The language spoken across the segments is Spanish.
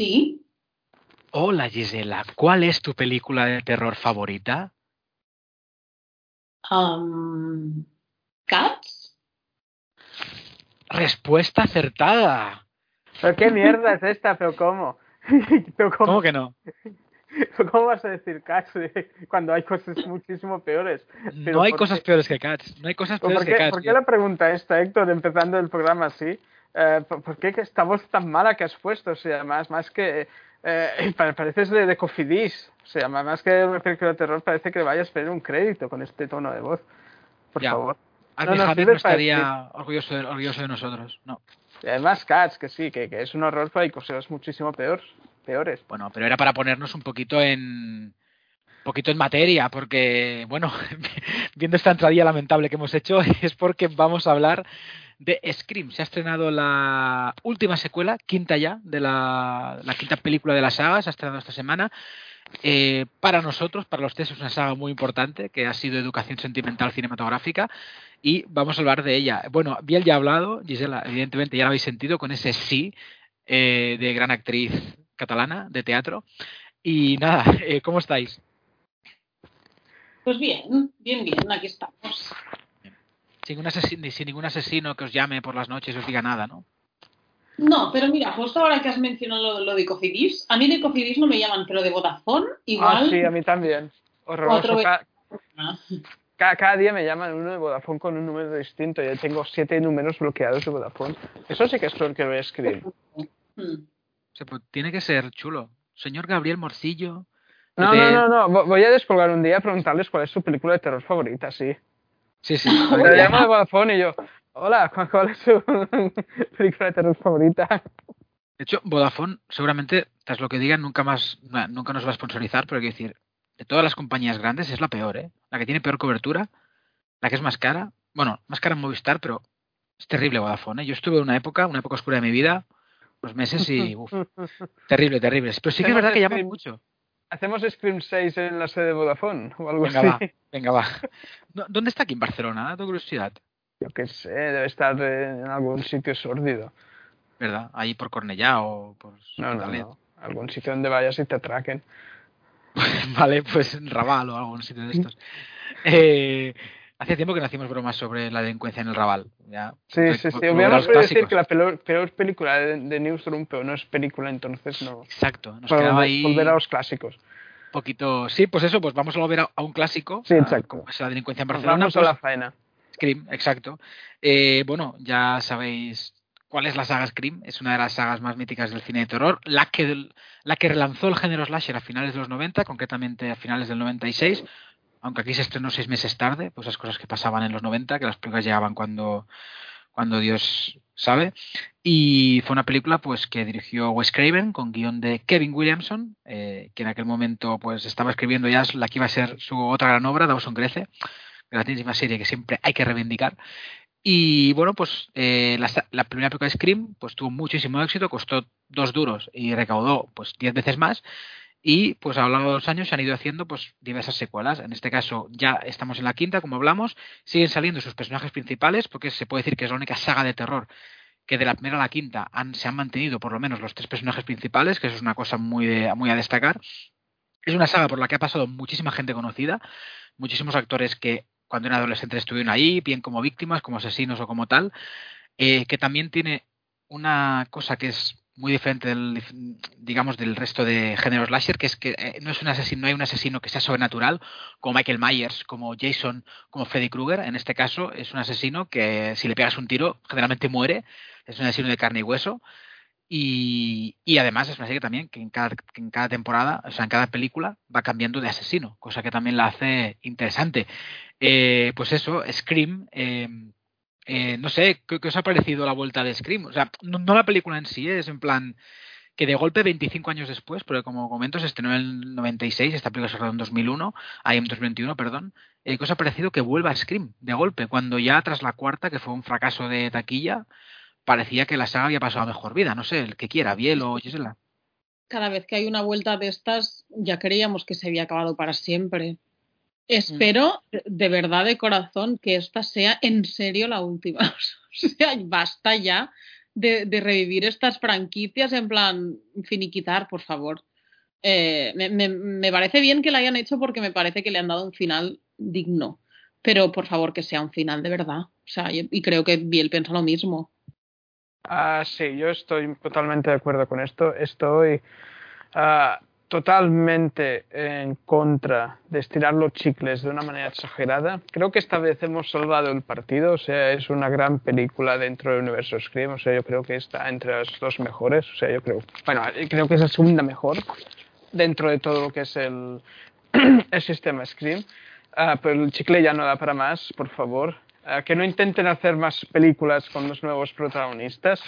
Sí. Hola Gisela, ¿cuál es tu película de terror favorita? Um, ¿Cats? Respuesta acertada. ¿Pero qué mierda es esta? ¿Pero cómo? ¿Pero cómo, ¿Cómo que no? ¿Cómo vas a decir Cats cuando hay cosas muchísimo peores? Pero No hay ¿por cosas qué? peores que Cats. No hay cosas ¿Por qué, que Cats. por qué la pregunta esta, Héctor, empezando el programa así? Eh, ¿por, qué esta voz tan mala que has puesto? O sea, más, más que... Eh, pa- pareces de, de Cofidis. O sea, más que una película de terror, parece que vayas a pedir un crédito con este tono de voz. Por Ya. favor. No, no, no estaría orgulloso de, orgulloso de nosotros. No. Y además, Cats, que sí, que, que es un horror, pero hay cosas muchísimo peor, peores. Bueno, pero era para ponernos un poquito en un poquito en materia, porque bueno, viendo esta entradilla lamentable que hemos hecho, es porque vamos a hablar de Scream. Se ha estrenado la última secuela, quinta ya, de la, la quinta película de la saga, se ha estrenado esta semana. Eh, para nosotros, para los tres, es una saga muy importante que ha sido educación sentimental cinematográfica y vamos a hablar de ella. Bueno, Biel ya ha hablado, Gisela, evidentemente ya la habéis sentido con ese sí eh, de gran actriz catalana de teatro. Y nada, eh, ¿cómo estáis? Pues bien, bien, bien, aquí estamos. Sin, un asesino, sin ningún asesino que os llame por las noches y os diga nada, ¿no? No, pero mira, justo ahora que has mencionado lo, lo de Cofidis, a mí de Cofidis no me llaman, pero de Vodafone igual. Ah, sí, a mí también. Horroroso. Cuatro Ca- Ah, ca- cada día me llaman uno de Vodafone con un número distinto. Yo tengo siete números bloqueados de Vodafone. Eso sí que es peor que voy a escribir. sea, pues tiene que ser chulo. Señor Gabriel Morcillo. No, de- no, no, no. Vo- Voy a descolgar un día a preguntarles cuál es su película de terror favorita, sí. Sí, sí. Me llamo de Vodafone y yo, hola, ¿cuál- ¿cuál es su película de terror favorita? De hecho, Vodafone, seguramente, tras lo que digan, nunca más, nunca nos va a sponsorizar, pero hay que decir, de todas las compañías grandes es la peor, ¿eh? La que tiene peor cobertura, la que es más cara, bueno, más cara en Movistar, pero es terrible Vodafone, ¿eh? Yo estuve en una época, una época oscura de mi vida, unos meses y, uf, terrible, terrible. Pero sí que es verdad que llaman mucho. ¿Hacemos Scream 6 en la sede de Vodafone o algo Venga, así? va, venga, va. ¿Dónde está aquí en Barcelona? Tengo curiosidad. Yo qué sé, debe estar en algún sitio sórdido. ¿Verdad? Ahí por Cornellá o por No, no, no. Algún sitio donde vayas y te atraquen. Vale, pues en Raval o algún sitio de estos. Eh, hace tiempo que no hacíamos bromas sobre la delincuencia en el Raval. Ya, Sí, sí, sí. a los podido decir que la peor, peor película de, de Newsroom, pero no es película, entonces no. Exacto, nos Bueno, quedaba ahí volver a los clásicos. poquito. Sí, pues eso, pues vamos a volver a, a un clásico. Sí, a- exacto. como es la delincuencia en Nos Barcelona. Vamos a pues, la faena. Scream, exacto. Eh, bueno, ya sabéis cuál es la saga Scream. Es una de las sagas más míticas del cine de terror. La que, la que relanzó el género slasher a finales de los 90, concretamente a finales del 96. Aunque aquí se estrenó seis meses tarde, pues esas cosas que pasaban en los 90, que las películas llegaban cuando, cuando Dios sabe. Y fue una película pues que dirigió Wes Craven con guion de Kevin Williamson, eh, que en aquel momento pues estaba escribiendo ya la que iba a ser su otra gran obra, Dawson Crece, grandísima serie que siempre hay que reivindicar. Y bueno, pues eh, la, la primera película de Scream pues tuvo muchísimo éxito, costó dos duros y recaudó pues diez veces más. Y pues a lo largo de los años se han ido haciendo pues diversas secuelas. En este caso ya estamos en la quinta, como hablamos. Siguen saliendo sus personajes principales, porque se puede decir que es la única saga de terror que de la primera a la quinta han, se han mantenido por lo menos los tres personajes principales, que eso es una cosa muy, muy a destacar. Es una saga por la que ha pasado muchísima gente conocida, muchísimos actores que cuando eran adolescentes estuvieron ahí, bien como víctimas, como asesinos o como tal, eh, que también tiene una cosa que es muy diferente del, digamos, del resto de géneros slasher, que es que eh, no es un asesino, no hay un asesino que sea sobrenatural, como Michael Myers, como Jason, como Freddy Krueger. En este caso es un asesino que si le pegas un tiro generalmente muere, es un asesino de carne y hueso. Y, y además es una serie también que en, cada, que en cada temporada, o sea, en cada película, va cambiando de asesino, cosa que también la hace interesante. Eh, pues eso, Scream, eh, eh, no sé, ¿qué, qué os ha parecido la vuelta de Scream? O sea, no, no la película en sí, es en plan que de golpe 25 años después, porque como comento se estrenó en el 96, esta película se rodó en 2001, ahí en 2021, perdón, eh, ¿qué os ha parecido que vuelva Scream de golpe? Cuando ya tras la cuarta, que fue un fracaso de taquilla, parecía que la saga había pasado a mejor vida, no sé, el que quiera, Biel o Gisela. Cada vez que hay una vuelta de estas, ya creíamos que se había acabado para siempre. Espero de- verdad, de corazón, que esta sea en serio la última. O sea, basta ya de, de revivir estas franquicias en plan finiquitar, por favor. Eh, me, me, me, parece bien que la hayan hecho porque me parece que le han dado un final digno. Pero por favor que sea un final de verdad. O sea, y, y creo que Biel piensa lo mismo. Ah, sí, yo estoy totalmente de acuerdo con esto. Estoy ah, totalmente en contra de estirar los chicles de una manera exagerada. Creo que esta vez hemos salvado el partido. O sea, es una gran película dentro del universo Scream. O sea, yo creo que está entre las dos mejores. O sea, yo creo, bueno, creo que es la segunda mejor dentro de todo lo que es el, el sistema Scream. Uh, pero el chicle ya no da para más, por favor. Uh, que no intenten hacer más películas con los nuevos protagonistas.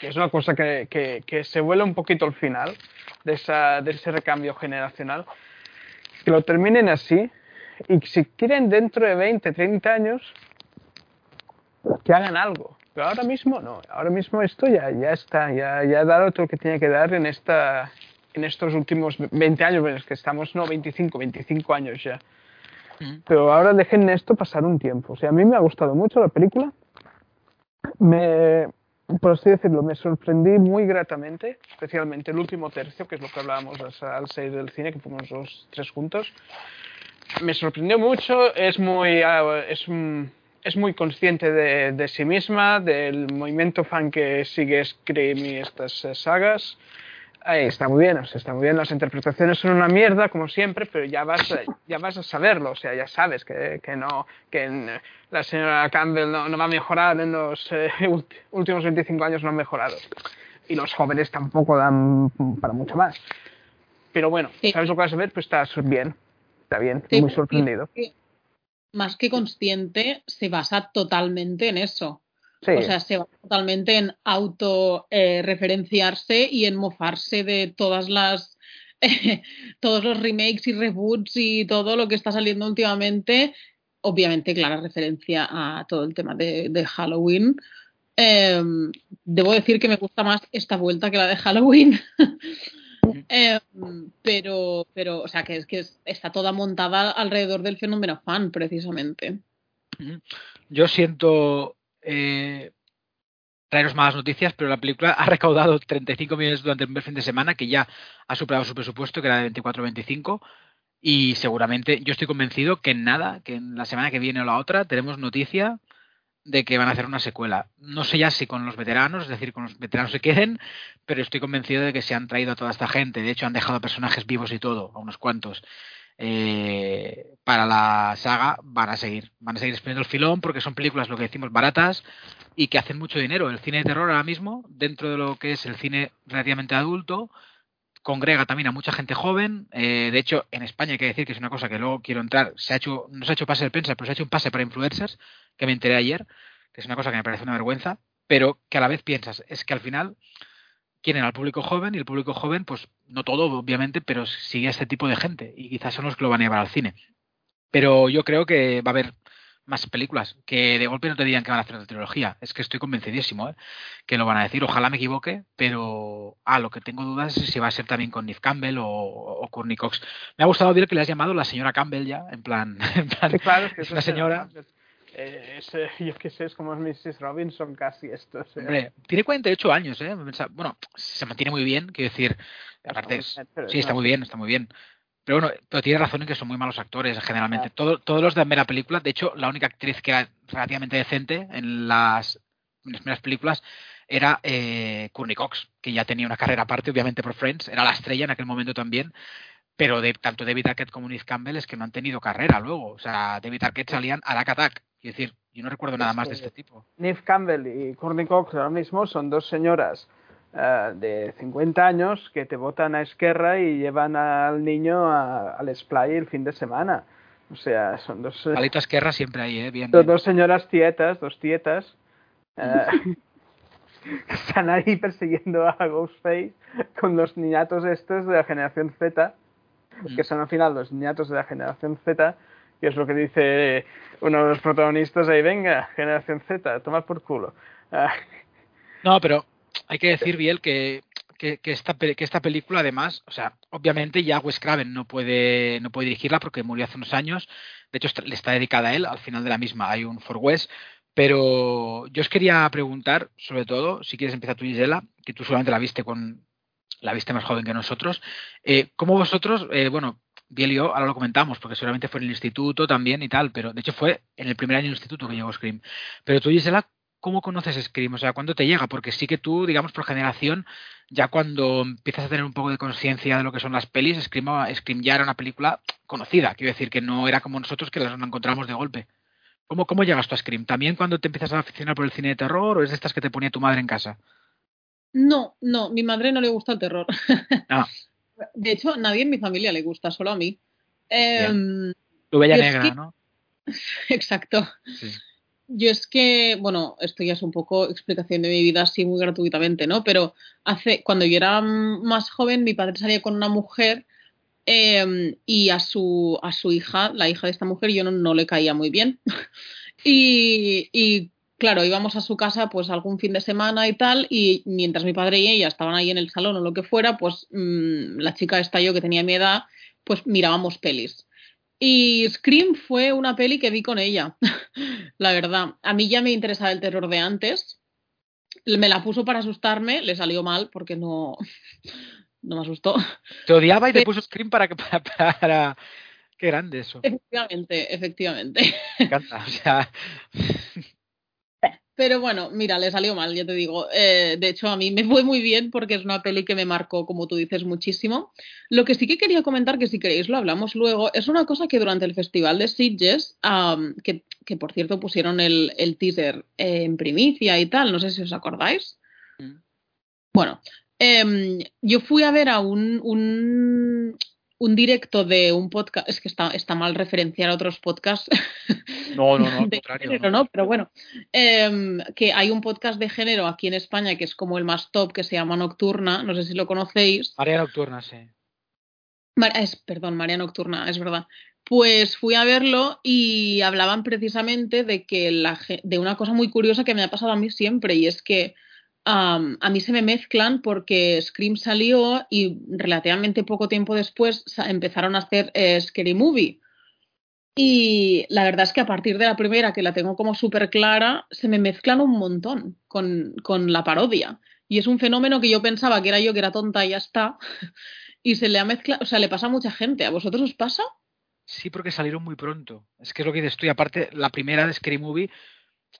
Que es una cosa que, que, que se vuela un poquito al final de, esa, de ese recambio generacional. Que lo terminen así. Y si quieren dentro de 20, 30 años, que hagan algo. Pero ahora mismo no. Ahora mismo esto ya, ya está. Ya, ya ha dado todo lo que tiene que dar en esta, en estos últimos 20 años, bueno, es que estamos, no, 25, 25 años ya. Mm. Pero ahora dejen esto pasar un tiempo. O sea, a mí me ha gustado mucho la película. Me, por así decirlo, me sorprendí muy gratamente, especialmente el último tercio, que es lo que hablábamos al 6 del cine, que fuimos los tres juntos. Me sorprendió mucho, es muy, es, es muy consciente de, de sí misma, del movimiento fan que sigue Scream y estas sagas. Ahí está muy bien, o sea, está muy bien. Las interpretaciones son una mierda, como siempre, pero ya vas, a, ya vas a saberlo, o sea, ya sabes que, que no, que en, la señora Campbell no, no, va a mejorar en los eh, últimos 25 años, no ha mejorado. Y los jóvenes tampoco dan para mucho más. Pero bueno, sí. sabes lo que vas a ver, pues estás bien, está bien, sí, muy sorprendido. Sí, más que consciente, se basa totalmente en eso. Sí. O sea, se va totalmente en auto-referenciarse eh, y en mofarse de todas las. Eh, todos los remakes y reboots y todo lo que está saliendo últimamente. Obviamente, clara referencia a todo el tema de, de Halloween. Eh, debo decir que me gusta más esta vuelta que la de Halloween. eh, pero, pero, o sea, que es que está toda montada alrededor del fenómeno fan, precisamente. Yo siento eh, traeros malas noticias, pero la película ha recaudado 35 millones durante el primer fin de semana, que ya ha superado su presupuesto, que era de 24-25. Y seguramente yo estoy convencido que en nada, que en la semana que viene o la otra, tenemos noticia de que van a hacer una secuela. No sé ya si con los veteranos, es decir, con los veteranos se queden, pero estoy convencido de que se han traído a toda esta gente. De hecho, han dejado personajes vivos y todo, a unos cuantos eh, para la saga van a seguir, van a seguir el filón porque son películas, lo que decimos, baratas y que hacen mucho dinero. El cine de terror ahora mismo, dentro de lo que es el cine relativamente adulto, congrega también a mucha gente joven. Eh, de hecho, en España hay que decir que es una cosa que luego quiero entrar. Se ha hecho, no se ha hecho pase de prensa, pero se ha hecho un pase para influencers, que me enteré ayer, que es una cosa que me parece una vergüenza, pero que a la vez piensas, es que al final quieren al público joven y el público joven, pues no todo, obviamente, pero sigue a este tipo de gente y quizás son los que lo van a llevar al cine. Pero yo creo que va a haber más películas que de golpe no te digan que van a hacer otra trilogía. Es que estoy convencidísimo ¿eh? que lo van a decir. Ojalá me equivoque, pero ah, lo que tengo dudas es si va a ser también con Neve Campbell o, o Courtney Cox. Me ha gustado ver que le has llamado la señora Campbell ya, en plan, en plan sí, claro, es, que es una señora. Eh, es, eh, yo qué sé, es como Mrs. Robinson casi esto. Hombre, tiene 48 años, ¿eh? Bueno, se mantiene muy bien, quiero decir, aparte, es, sí, está muy bien, está muy bien. Pero bueno, pero tiene razón en que son muy malos actores generalmente. Todo, todos los de la película, de hecho, la única actriz que era relativamente decente en las, en las primeras películas era eh, Courtney Cox, que ya tenía una carrera aparte, obviamente por Friends, era la estrella en aquel momento también. Pero de, tanto David Arquette como Nick Campbell es que no han tenido carrera luego. O sea, David Arquette salían a Attack Es decir, yo no recuerdo nada más de este tipo. Neve Campbell y Courtney Cox ahora mismo son dos señoras uh, de 50 años que te votan a Esquerra y llevan al niño a, al Splay el fin de semana. O sea, son dos... Palito Esquerra siempre ahí, ¿eh? Bien, dos, bien. dos señoras tietas, dos tietas. Uh, están ahí persiguiendo a Ghostface con los niñatos estos de la generación Z, mm. que son al final los niñatos de la generación Z, y es lo que dice uno de los protagonistas ahí, venga, generación Z, toma por culo. Ah. No, pero hay que decir, Biel, que, que, que, esta, que esta película además, o sea, obviamente ya Wes Craven no puede, no puede dirigirla porque murió hace unos años, de hecho le está dedicada a él, al final de la misma hay un For West, Pero yo os quería preguntar, sobre todo, si quieres empezar tú, Gisela, que tú solamente la viste con la viste más joven que nosotros, eh, ¿cómo vosotros, eh, bueno, Biel y yo ahora lo comentamos, porque seguramente fue en el instituto también y tal, pero de hecho fue en el primer año del instituto que llegó Scream. Pero tú, Gisela, ¿cómo conoces Scream? O sea, ¿cuándo te llega? Porque sí que tú, digamos, por generación, ya cuando empiezas a tener un poco de conciencia de lo que son las pelis, Scream, Scream ya era una película conocida. Quiero decir que no era como nosotros que las encontramos de golpe. ¿Cómo, ¿Cómo llegas tú a Scream? ¿También cuando te empiezas a aficionar por el cine de terror o es de estas que te ponía tu madre en casa? No, no, mi madre no le gusta el terror. Ah. De hecho, nadie en mi familia le gusta, solo a mí. Eh, tu bella es negra, que- ¿no? Exacto. Sí. Yo es que, bueno, esto ya es un poco explicación de mi vida así muy gratuitamente, ¿no? Pero hace, cuando yo era más joven, mi padre salía con una mujer eh, y a su, a su hija, la hija de esta mujer, yo no, no le caía muy bien. y, y, claro, íbamos a su casa pues algún fin de semana y tal, y mientras mi padre y ella estaban ahí en el salón o lo que fuera, pues mm, la chica esta yo que tenía mi edad, pues mirábamos pelis. Y Scream fue una peli que vi con ella, la verdad. A mí ya me interesaba el terror de antes. Me la puso para asustarme, le salió mal porque no, no me asustó. Te odiaba y te puso Scream para que para, para- Qué grande eso. Efectivamente, efectivamente. Me encanta. O sea, Pero bueno, mira, le salió mal, ya te digo. Eh, de hecho, a mí me fue muy bien porque es una peli que me marcó, como tú dices, muchísimo. Lo que sí que quería comentar, que si queréis lo hablamos luego, es una cosa que durante el Festival de Sitges, que, que por cierto pusieron el, el teaser eh, en primicia y tal, no sé si os acordáis. Mm. Bueno, em, yo fui a ver a un, un, un directo de un podcast, es que está, está mal referenciar a otros podcasts no, no, no, al contrario. género, no. Pero bueno, em, que hay un podcast de género aquí en España que es como el más top, que se llama Nocturna, no sé si lo conocéis. María Nocturna, sí. Mar- es, perdón, María Nocturna, es verdad. Pues fui a verlo y hablaban precisamente de que la, de una cosa muy curiosa que me ha pasado a mí siempre y es que a mí se me mezclan porque Scream salió y relativamente poco tiempo después empezaron a hacer eh, Scary Movie. Y la verdad es que a partir de la primera, que la tengo como súper clara, se me mezclan un montón con, con la parodia. Y es un fenómeno que yo pensaba que era yo que era tonta y ya está. Y se le ha mezclado, o sea, le pasa a mucha gente. ¿A vosotros os pasa? Sí, porque salieron muy pronto. Es que es lo que dices aparte, la primera de Scream Movie,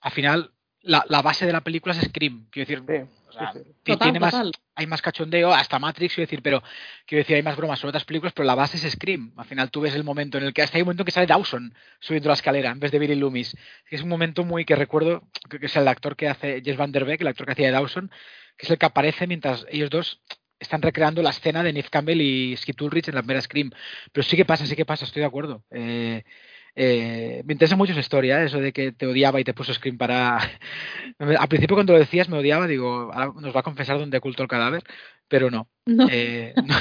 al final, la, la base de la película es Scream. Quiero decir, Sí, o sea, sí, sí. ti- Total, tiene más, hay más cachondeo, hasta Matrix, quiero decir, pero quiero decir, hay más bromas sobre otras películas, pero la base es Scream. Al final tú ves el momento en el que hasta hay un momento en que sale Dawson subiendo la escalera en vez de Billy Loomis. Que es un momento muy que recuerdo, creo que es el actor que hace Jess Van Der Beek, el actor que hacía de Dawson, que es el que aparece mientras ellos dos están recreando la escena de Neve Campbell y Skip Ulrich en la primera Scream. Pero sí que pasa, sí que pasa, estoy de acuerdo. Eh, eh, me interesa mucho esa historia, ¿eh? eso de que te odiaba y te puso Scream para... Al principio cuando lo decías me odiaba, digo, ahora nos va a confesar dónde ocultó el cadáver, pero no. No. Eh, no.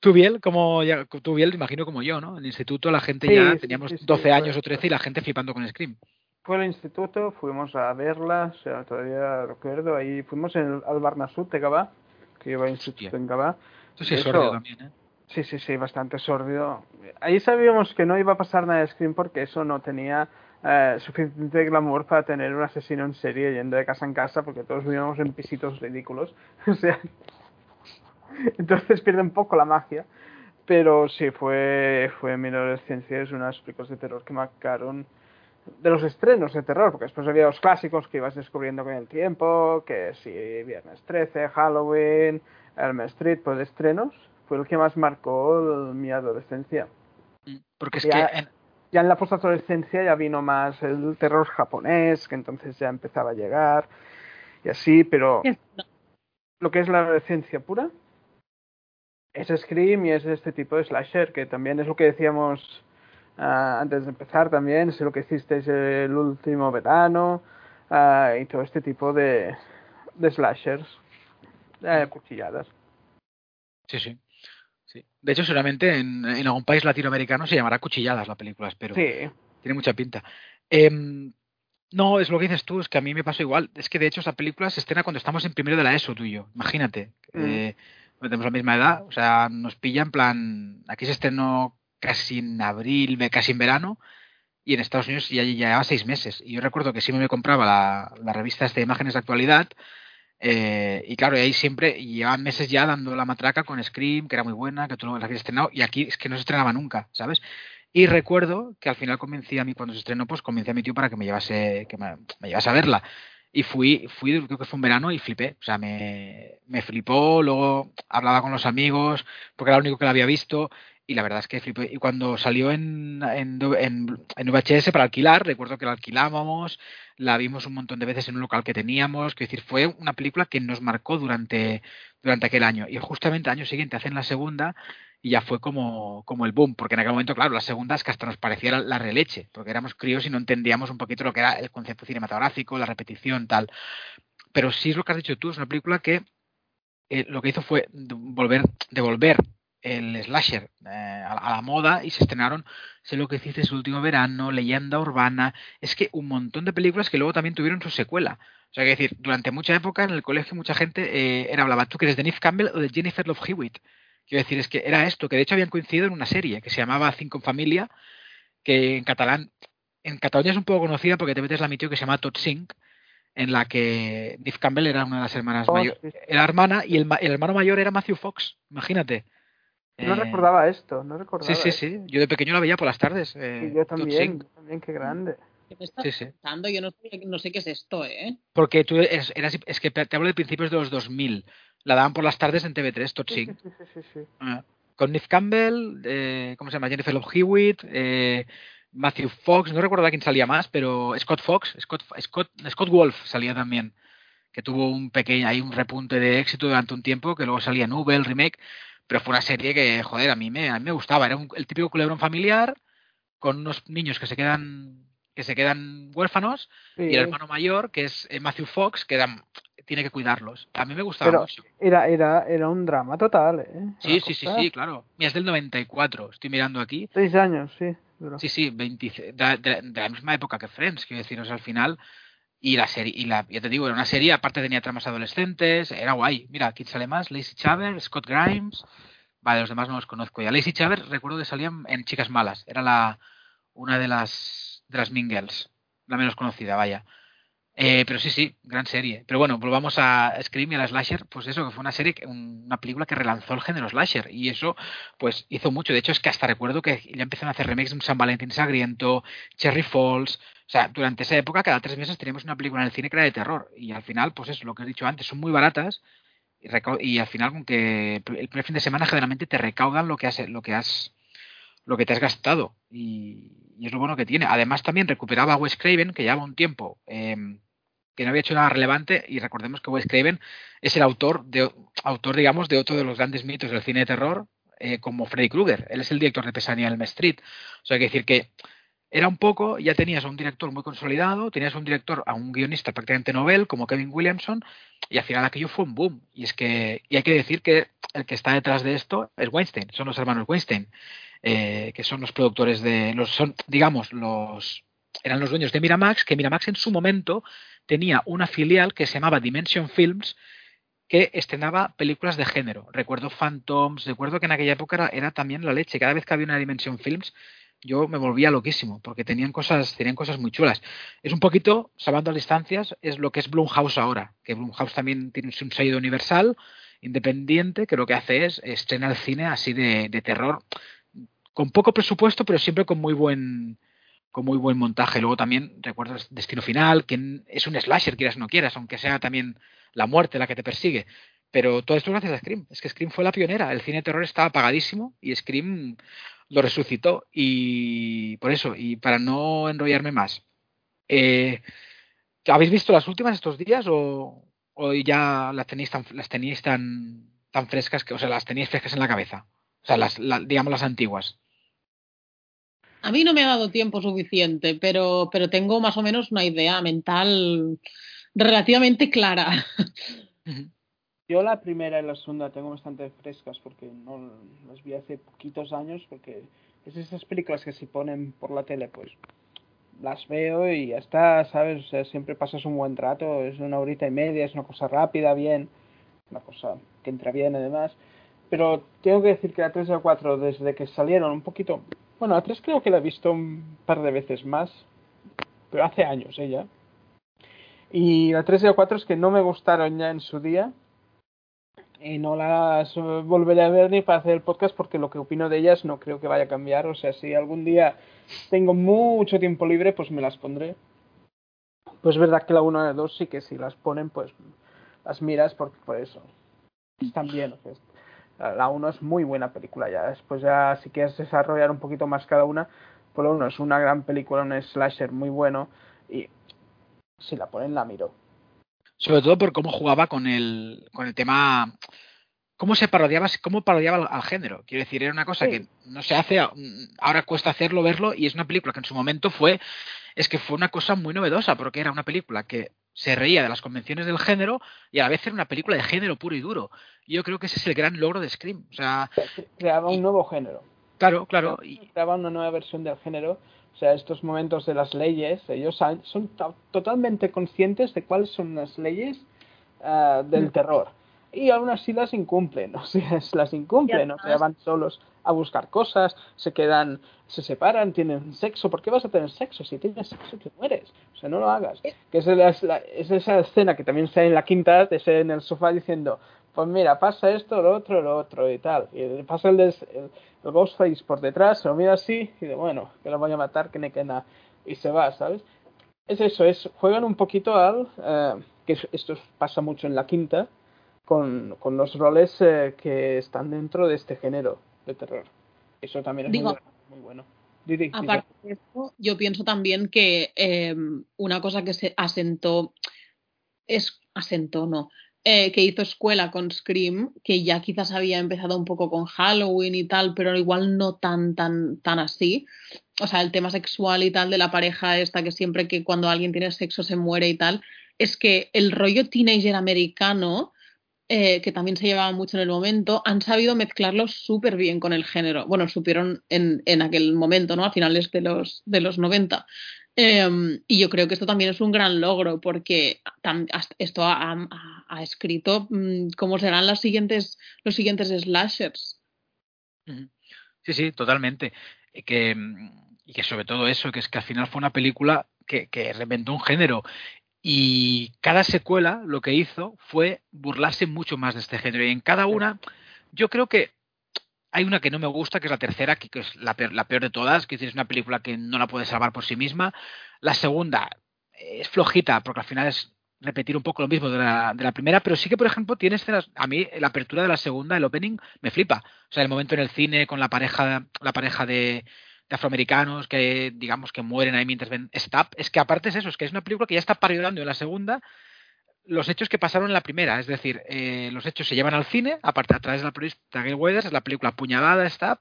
Tú, Biel, como ya, tú, Biel, imagino como yo, ¿no? En el instituto la gente Sí, ya teníamos sí, sí, 12 fue- años o 13 y la gente flipando con Scream. Fue al instituto, fuimos a verla, o sea, todavía recuerdo, ahí fuimos en, al Barnasud de Gabá, que iba a instituto en Gabá. Esto sí es Eso- sordio también, ¿eh? Sí, sí, sí, bastante sórdido. Ahí sabíamos que no iba a pasar nada de Scream porque eso no tenía eh, suficiente glamour para tener un asesino en serie yendo de casa en casa porque todos vivíamos en pisitos ridículos. O sea, entonces pierde un poco la magia. Pero sí, fue, fue mi adolescencia, es unas películas de terror que marcaron de los estrenos de terror, porque después había los clásicos que ibas descubriendo con el tiempo, que sí, Viernes 13, Halloween, Elm Street, pues estrenos, fue el que más marcó el- mi adolescencia. Porque es Ya- que en- Ya en la postadolescencia ya vino más el terror japonés, que entonces ya empezaba a llegar, y así, pero lo que es la adolescencia pura es Scream y es este tipo de slasher, que también es lo que decíamos ah, antes de empezar también, es lo que hicisteis el último verano ah, y todo este tipo de, de slashers, eh, cuchilladas. Sí, sí. Sí. De hecho, seguramente en, en algún país latinoamericano se llamará Cuchilladas la película, espero. Sí, Tiene mucha pinta. Em, no, es lo que dices tú, es que a mí me pasó igual. Es que de hecho esa película se estrena cuando estamos en primero de la ESO, tú y yo. Imagínate. Mm. Eh, tenemos la misma edad, o sea, nos pilla en plan. Aquí se estrenó casi en abril, casi en verano. y en Estados Unidos ya llevaba seis meses. Y yo recuerdo que siempre me compraba la, la revista de imágenes de actualidad. Eh, y claro, y ahí siempre llevaban meses ya dando la matraca con Scream, que era muy buena, que tú no la habías estrenado, y aquí es que no se estrenaba nunca, ¿sabes? Y recuerdo que al final convencí a mí, cuando se estrenó, pues convencí a mi tío para que me llevase, que me, llevase a verla. Y fui, fui, creo que fue un verano y flipé. O sea, me, me flipó, luego hablaba con los amigos, porque era lo único que la había visto y la verdad es que flipé. Y cuando salió en, en, en, VHS para alquilar, recuerdo que la alquilábamos, la vimos un montón de veces en un local que teníamos, que decir, fue una película que nos marcó durante, durante aquel año. Y justamente el año siguiente hacen la segunda y ya fue como, como el boom, porque en aquel momento, claro, la segunda es que hasta nos parecía la, la releche, porque éramos críos y no entendíamos un poquito lo que era el concepto cinematográfico, la repetición, tal. Pero sí es lo que has dicho tú, es una película que eh, lo que hizo fue volver, devolver el slasher eh, a, la moda y se estrenaron, sé lo que hiciste su último verano, Leyenda Urbana, es que un montón de películas que luego también tuvieron su secuela. O sea, que decir, durante mucha época en el colegio mucha gente eh, era hablaba, tú que eres de Neve Campbell o de Jennifer Love Hewitt. Quiero decir, es que era esto, que de hecho habían coincidido en una serie que se llamaba Cinco en Familia, que en catalán, en Cataluña es un poco conocida porque te metes la mi tío que se llama Todd Sink, en la que Neve Campbell era una de las hermanas oh, mayores, era hermana y el, el hermano mayor era Matthew Fox, imagínate. No eh, recordaba esto, no recordaba. Sí, sí, sí. Yo de pequeño la veía por las tardes. Eh, yo también, también, qué grande. ¿Qué me estás sí, Yo no sé, no sé, qué es esto, ¿eh? Porque tú eras, es que te hablo de principios de los 2000. La daban por las tardes en TV3, Totsing. Sí, sí, sí, sí, ah, con Nick Campbell, eh, ¿cómo se llama? Jennifer Love Hewitt, eh, Matthew Fox, no recuerdo a quién salía más, pero Scott Fox, Scott, Scott, Scott Wolf salía también, que tuvo un pequeño, ahí un repunte de éxito durante un tiempo, que luego salía el remake. Pero fue una serie que, joder, a mí me, a mí me gustaba. Era el típico culebrón familiar con unos niños que se quedan que se quedan huérfanos y el hermano mayor, que es eh, Matthew Fox, que tiene que cuidarlos. A mí me gustaba mucho. Era, era, era un drama total, ¿eh? Sí, sí, sí, sí, claro. Mira, es del 94, estoy mirando aquí. Seis años, sí. Sí, sí, de, la misma época que Friends, quiero deciros, al final y la serie, y la, ya te digo, era una serie, aparte tenía tramas adolescentes, era guay. Mira, aquí sale más, Lacey Chaver, Scott Grimes. Vale, los demás no los conozco ya. Lacey Chaver recuerdo que salían en Chicas Malas. Era la una de las de las Mingles, la menos conocida, vaya. Eh, pero sí, sí, gran serie. Pero bueno, volvamos a Scream y a la Slasher, pues eso, que fue una serie, una película que relanzó el género Slasher. Y eso, pues hizo mucho. De hecho, es que hasta recuerdo que ya empezaron a hacer remakes de San Valentín Sagriento, Cherry Falls, o sea, durante esa época, cada tres meses teníamos una película en el cine que era de terror. Y al final, pues eso, lo que he dicho antes, son muy baratas. Y, al final, con que el primer fin de semana generalmente te recaudan lo que has, lo que has, lo que te has gastado. Y, es lo bueno que tiene. Además, también recuperaba a Wes Craven, que llevaba un tiempo em, que no había hecho nada relevante. Y recordemos que Wes Craven es el autor, de, autor digamos, de otro de los grandes mitos del cine de terror, eh, como Freddy Krueger. Él es el director de Pesadilla en el Street. O sea, hay que decir que era un poco, ya tenías a un director muy consolidado, tenías a un director, a un guionista prácticamente novel como Kevin Williamson, y al final aquello fue un boom. Y es que, y hay que decir que el que está detrás de esto es Weinstein, son los hermanos Weinstein, eh, que son los productores de, los, son, digamos, los, eran los dueños de Miramax, que Miramax en su momento tenía una filial que se llamaba Dimension Films, que estrenaba películas de género. Recuerdo Phantoms, recuerdo que en aquella época era, también la leche. Cada vez que había una Dimension Films, yo me volvía loquísimo, porque tenían cosas, tenían cosas muy chulas. Es un poquito, salvando las distancias, es lo que es Blumhouse ahora, que Blumhouse también tiene un sello universal, independiente, que lo que hace es estrenar el cine así de, terror, con poco presupuesto, pero siempre con muy buen con muy buen montaje. Luego también recuerdo Destino Final, que es un slasher, quieras o no quieras, aunque sea también la muerte la que te persigue. Pero todo esto es gracias a Scream. Es que Scream fue la pionera. El cine de terror estaba apagadísimo y Scream lo resucitó. Y por eso, y para no enrollarme más, eh, ¿habéis visto las últimas estos días o, ya las tenéis tan, las tenéis tan, tan frescas que, o sea, las tenéis frescas en la cabeza? O sea, las, digamos las antiguas. A mí no me ha dado tiempo suficiente, pero, pero tengo más o menos una idea mental relativamente clara. Yo la primera y la segunda tengo bastante frescas porque no las vi hace poquitos años porque es esas películas que se ponen por la tele pues las veo y ya está, ¿sabes? O sea, siempre pasas un buen rato, es una horita y media, es una cosa rápida, bien, una cosa que entra bien además. pero tengo que decir que la 3 y la 4, desde que salieron un poquito. Bueno, la 3 creo que la he visto un par de veces más, pero hace años ella. ¿eh? Y la 3 y la 4 es que no me gustaron ya en su día. Y no las volveré a ver ni para hacer el podcast porque lo que opino de ellas no creo que vaya a cambiar. O sea, si algún día tengo mucho tiempo libre, pues me las pondré. Pues es verdad que la 1 y la 2 sí que si las ponen, pues las miras por, por eso. Están bien. O sea, la 1 es muy buena película ya. Después ya si quieres desarrollar un poquito más cada una, pues la 1 es una gran película, un slasher muy bueno y si la ponen la miro. Sobre todo por cómo jugaba con el, con el tema cómo se parodiaba, cómo parodiaba al, género. Quiero decir, era una cosa que no se hace, ahora cuesta hacerlo, verlo, y es una película que en su momento fue, es que fue una cosa muy novedosa, porque era una película que se reía de las convenciones del género y a la vez era una película de género puro y duro. Y yo creo que ese es el gran logro de Scream. O sea, creaba un nuevo género. Claro, claro. Creaba una nueva versión del género. O sea, estos momentos de las leyes, ellos son totalmente conscientes de cuáles son las leyes ah, del mm. terror. Y aún así las incumplen, o sea, las incumplen, o sea, van solos a buscar cosas, se quedan, se separan, tienen sexo. ¿Por qué vas a tener sexo? Si tienes sexo te mueres. O sea, no lo hagas. Que es, es esa escena que también está en la quinta, de ser en el sofá diciendo, pues mira, pasa esto, lo otro, lo otro y tal. Y pasa el, el, Ghostface por detrás, se lo mira así y de bueno, que lo voy a matar, que me queda. Y se va, ¿sabes? Es eso, es juegan un poquito al... Eh, que esto pasa mucho en la quinta, con, con los roles eh, que están dentro de este género de terror. Eso también es muy bueno. aparte de eso, yo pienso también que em, una cosa que se asentó, es asentó, no, eh, que hizo escuela con Scream, que ya quizás había empezado un poco con Halloween y tal, pero igual no tan, tan, tan así. O sea, el tema sexual y tal de la pareja esta, que siempre que cuando alguien tiene sexo se muere y tal, es que el rollo teenager americano eh, que también se llevaba mucho en el momento, han sabido mezclarlo súper bien con el género. Bueno, supieron en, en, aquel momento, ¿no? A finales de los, de los 90. Em, y yo creo que esto también es un gran logro porque esto ha, escrito mm, cómo serán las siguientes, los siguientes slashers. Sí, sí, totalmente. Que, y que sobre todo eso, que es que al final fue una película que, que reventó un género y cada secuela lo que hizo fue burlarse mucho más de este género. Y en cada una, yo creo que hay una que no me gusta, que es la tercera, que, es la peor, la peor, de todas, que es una película que no la puede salvar por sí misma. La segunda es flojita, porque al final es repetir un poco lo mismo de la, de la primera, pero sí que, por ejemplo, tiene escenas. A mí, la apertura de la segunda, el opening, me flipa. O sea, el momento en el cine con la pareja, la pareja de, afroamericanos que digamos que mueren ahí mientras ven Stab, es que aparte es eso, es que es una película que ya está parodiando en la segunda los hechos que pasaron en la primera, es decir, eh, los hechos se llevan al cine, aparte a través de la periodista Gail Weathers, la película Puñalada, Stab,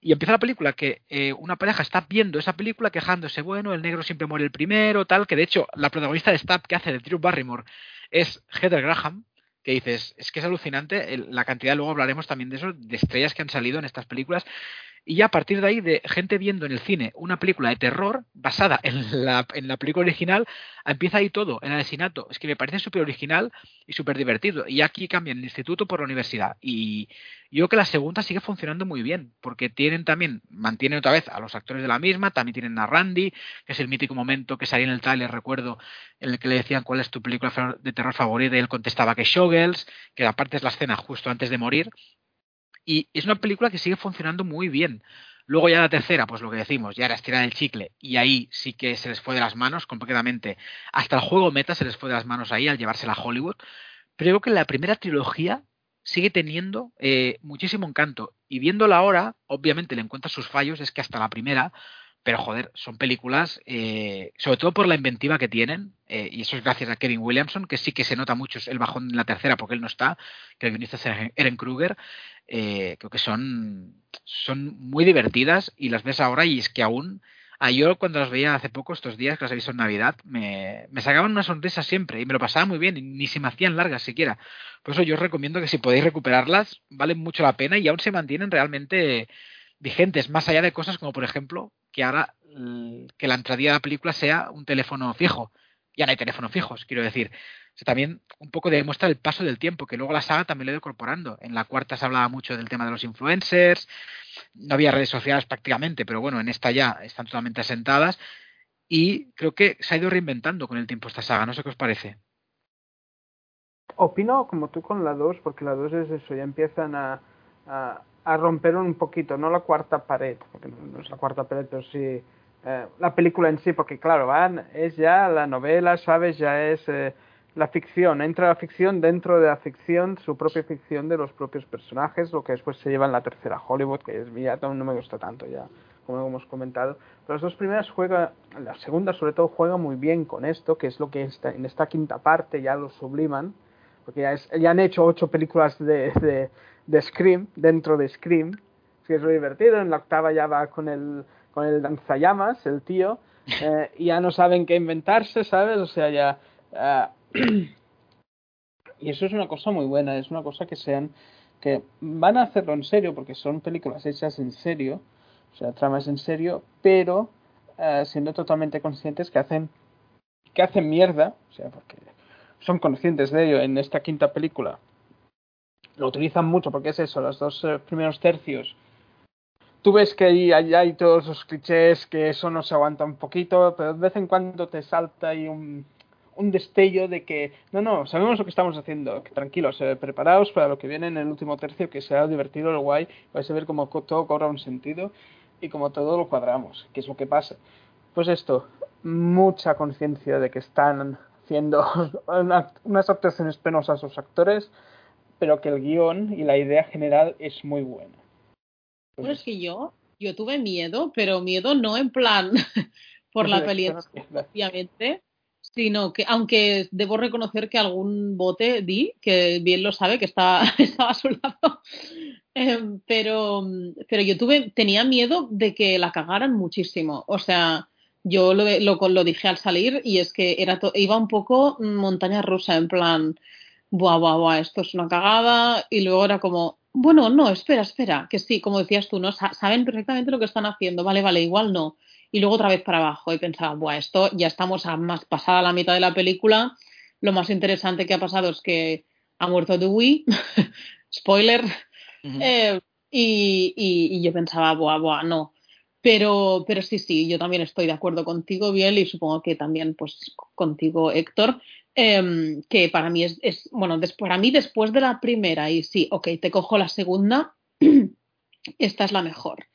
y empieza la película que eh, una pareja está viendo esa película quejándose, bueno, el negro siempre muere el primero, tal, que de hecho la protagonista de Stab que hace de Drew Barrymore es Heather Graham, que dices, es que es alucinante la cantidad, luego hablaremos también de eso, de estrellas que han salido en estas películas, y ya a partir de ahí, de gente viendo en el cine una película de terror basada en la, en la película original, empieza ahí todo, el asesinato. Es que me parece súper original y súper divertido. Y aquí cambian el instituto por la universidad. Y yo creo que la segunda sigue funcionando muy bien, porque tienen también, mantienen otra vez a los actores de la misma, también tienen a Randy, que es el mítico momento que salía en el trailer, recuerdo, en el que le decían cuál es tu película de terror favorita y él contestaba que Showgirls, que aparte es la escena justo antes de morir. Y es una película que sigue funcionando muy bien. Luego ya la tercera, pues lo que decimos, ya era estirar el chicle y ahí sí que se les fue de las manos completamente. Hasta el juego meta se les fue de las manos ahí al llevársela a Hollywood. Pero creo que la primera trilogía sigue teniendo eh, muchísimo encanto. Y viéndola ahora, obviamente le encuentra sus fallos, es que hasta la primera pero joder, son películas, eh, sobre todo por la inventiva que tienen, eh, y eso es gracias a Kevin Williamson, que sí que se nota mucho el bajón en la tercera porque él no está, que el guionista es Eren Kruger, eh, creo que son, son muy divertidas y las ves ahora y es que aún, a yo cuando las veía hace poco, estos días que las he visto en Navidad, me, me sacaban una sonrisa siempre y me lo pasaba muy bien y ni se me hacían largas siquiera. Por eso yo os recomiendo que si podéis recuperarlas, valen mucho la pena y aún se mantienen realmente vigentes, más allá de cosas como, por ejemplo, que ahora que la entrada de la película sea un teléfono fijo. Ya no hay teléfonos fijos, quiero decir. También un poco demuestra el paso del tiempo, que luego la saga también lo ha ido incorporando. En la cuarta se hablaba mucho del tema de los influencers, no había redes sociales prácticamente, pero bueno, en esta ya están totalmente asentadas y creo que se ha ido reinventando con el tiempo esta saga, no sé qué os parece. Opino como tú con la 2, porque la 2 es eso, ya empiezan a, a, romper un poquito, no la cuarta pared, porque no, es la cuarta pared, pero sí eh, la película en sí, porque claro, van, es ya la novela, ¿sabes? Ya es eh, la ficción, entra la ficción dentro de la ficción, su propia ficción de los propios personajes, lo que después se lleva en la tercera Hollywood, que es ya no me gusta tanto ya, como hemos comentado. Pero las dos primeras juega, la segunda sobre todo juega muy bien con esto, que es lo que está, en esta quinta parte ya lo subliman, porque ya, es, ya han hecho ocho películas de, de, de Scream, dentro de Scream, que es lo divertido, en la octava ya va con el, con el danzallamas, el tío, eh, y ya no saben qué inventarse, ¿sabes? O sea, ya... Eh, y eso es una cosa muy buena, es una cosa que sean que van a hacerlo en serio porque son películas hechas en serio, o sea, tramas en serio, pero eh, siendo totalmente conscientes que hacen que hacen mierda, o sea, porque son conscientes de ello en esta quinta película. Lo utilizan mucho porque es eso, los dos eh, primeros tercios. Tú ves que ahí, hay todos los clichés, que eso no se aguanta un poquito, pero de vez en cuando te salta ahí un, un destello de que, no, no, sabemos lo que estamos haciendo, que tranquilos, eh, preparaos para lo que viene en el último tercio, que sea divertido, lo guay, vais a ver cómo todo cobra un sentido y como todo lo cuadramos, que es lo que pasa. Pues esto, mucha conciencia de que están haciendo unas actuaciones penosas los actores, pero que el guion y la idea general es muy buena. Pues es que yo, yo tuve miedo, pero miedo no en plan por la película, obviamente, sino que, aunque debo reconocer que algún bote di, que bien lo sabe, que estaba, estaba a su lado, em, pero, pero yo tuve, tenía miedo de que la cagaran muchísimo. O sea, yo lo, lo, lo dije al salir y es que era iba un poco montaña rusa, en plan, buah, buah, buah, esto es una cagada, y luego era como, bueno, no, espera, espera, que sí, como decías tú, ¿no? Saben perfectamente lo que están haciendo, vale, vale, igual no y luego otra vez para abajo. Y pensaba, Buah, esto ya estamos a más pasada la mitad de la película. Lo más interesante que ha pasado es que ha muerto Dewey, spoiler, eh, y, y, yo pensaba, buah, buah, no. Pero, pero sí, sí, yo también estoy de acuerdo contigo, Biel, y supongo que también pues contigo, Héctor, em, que para mí es, es bueno, para mí después de la primera, y sí, ok, te cojo la segunda, esta es la mejor.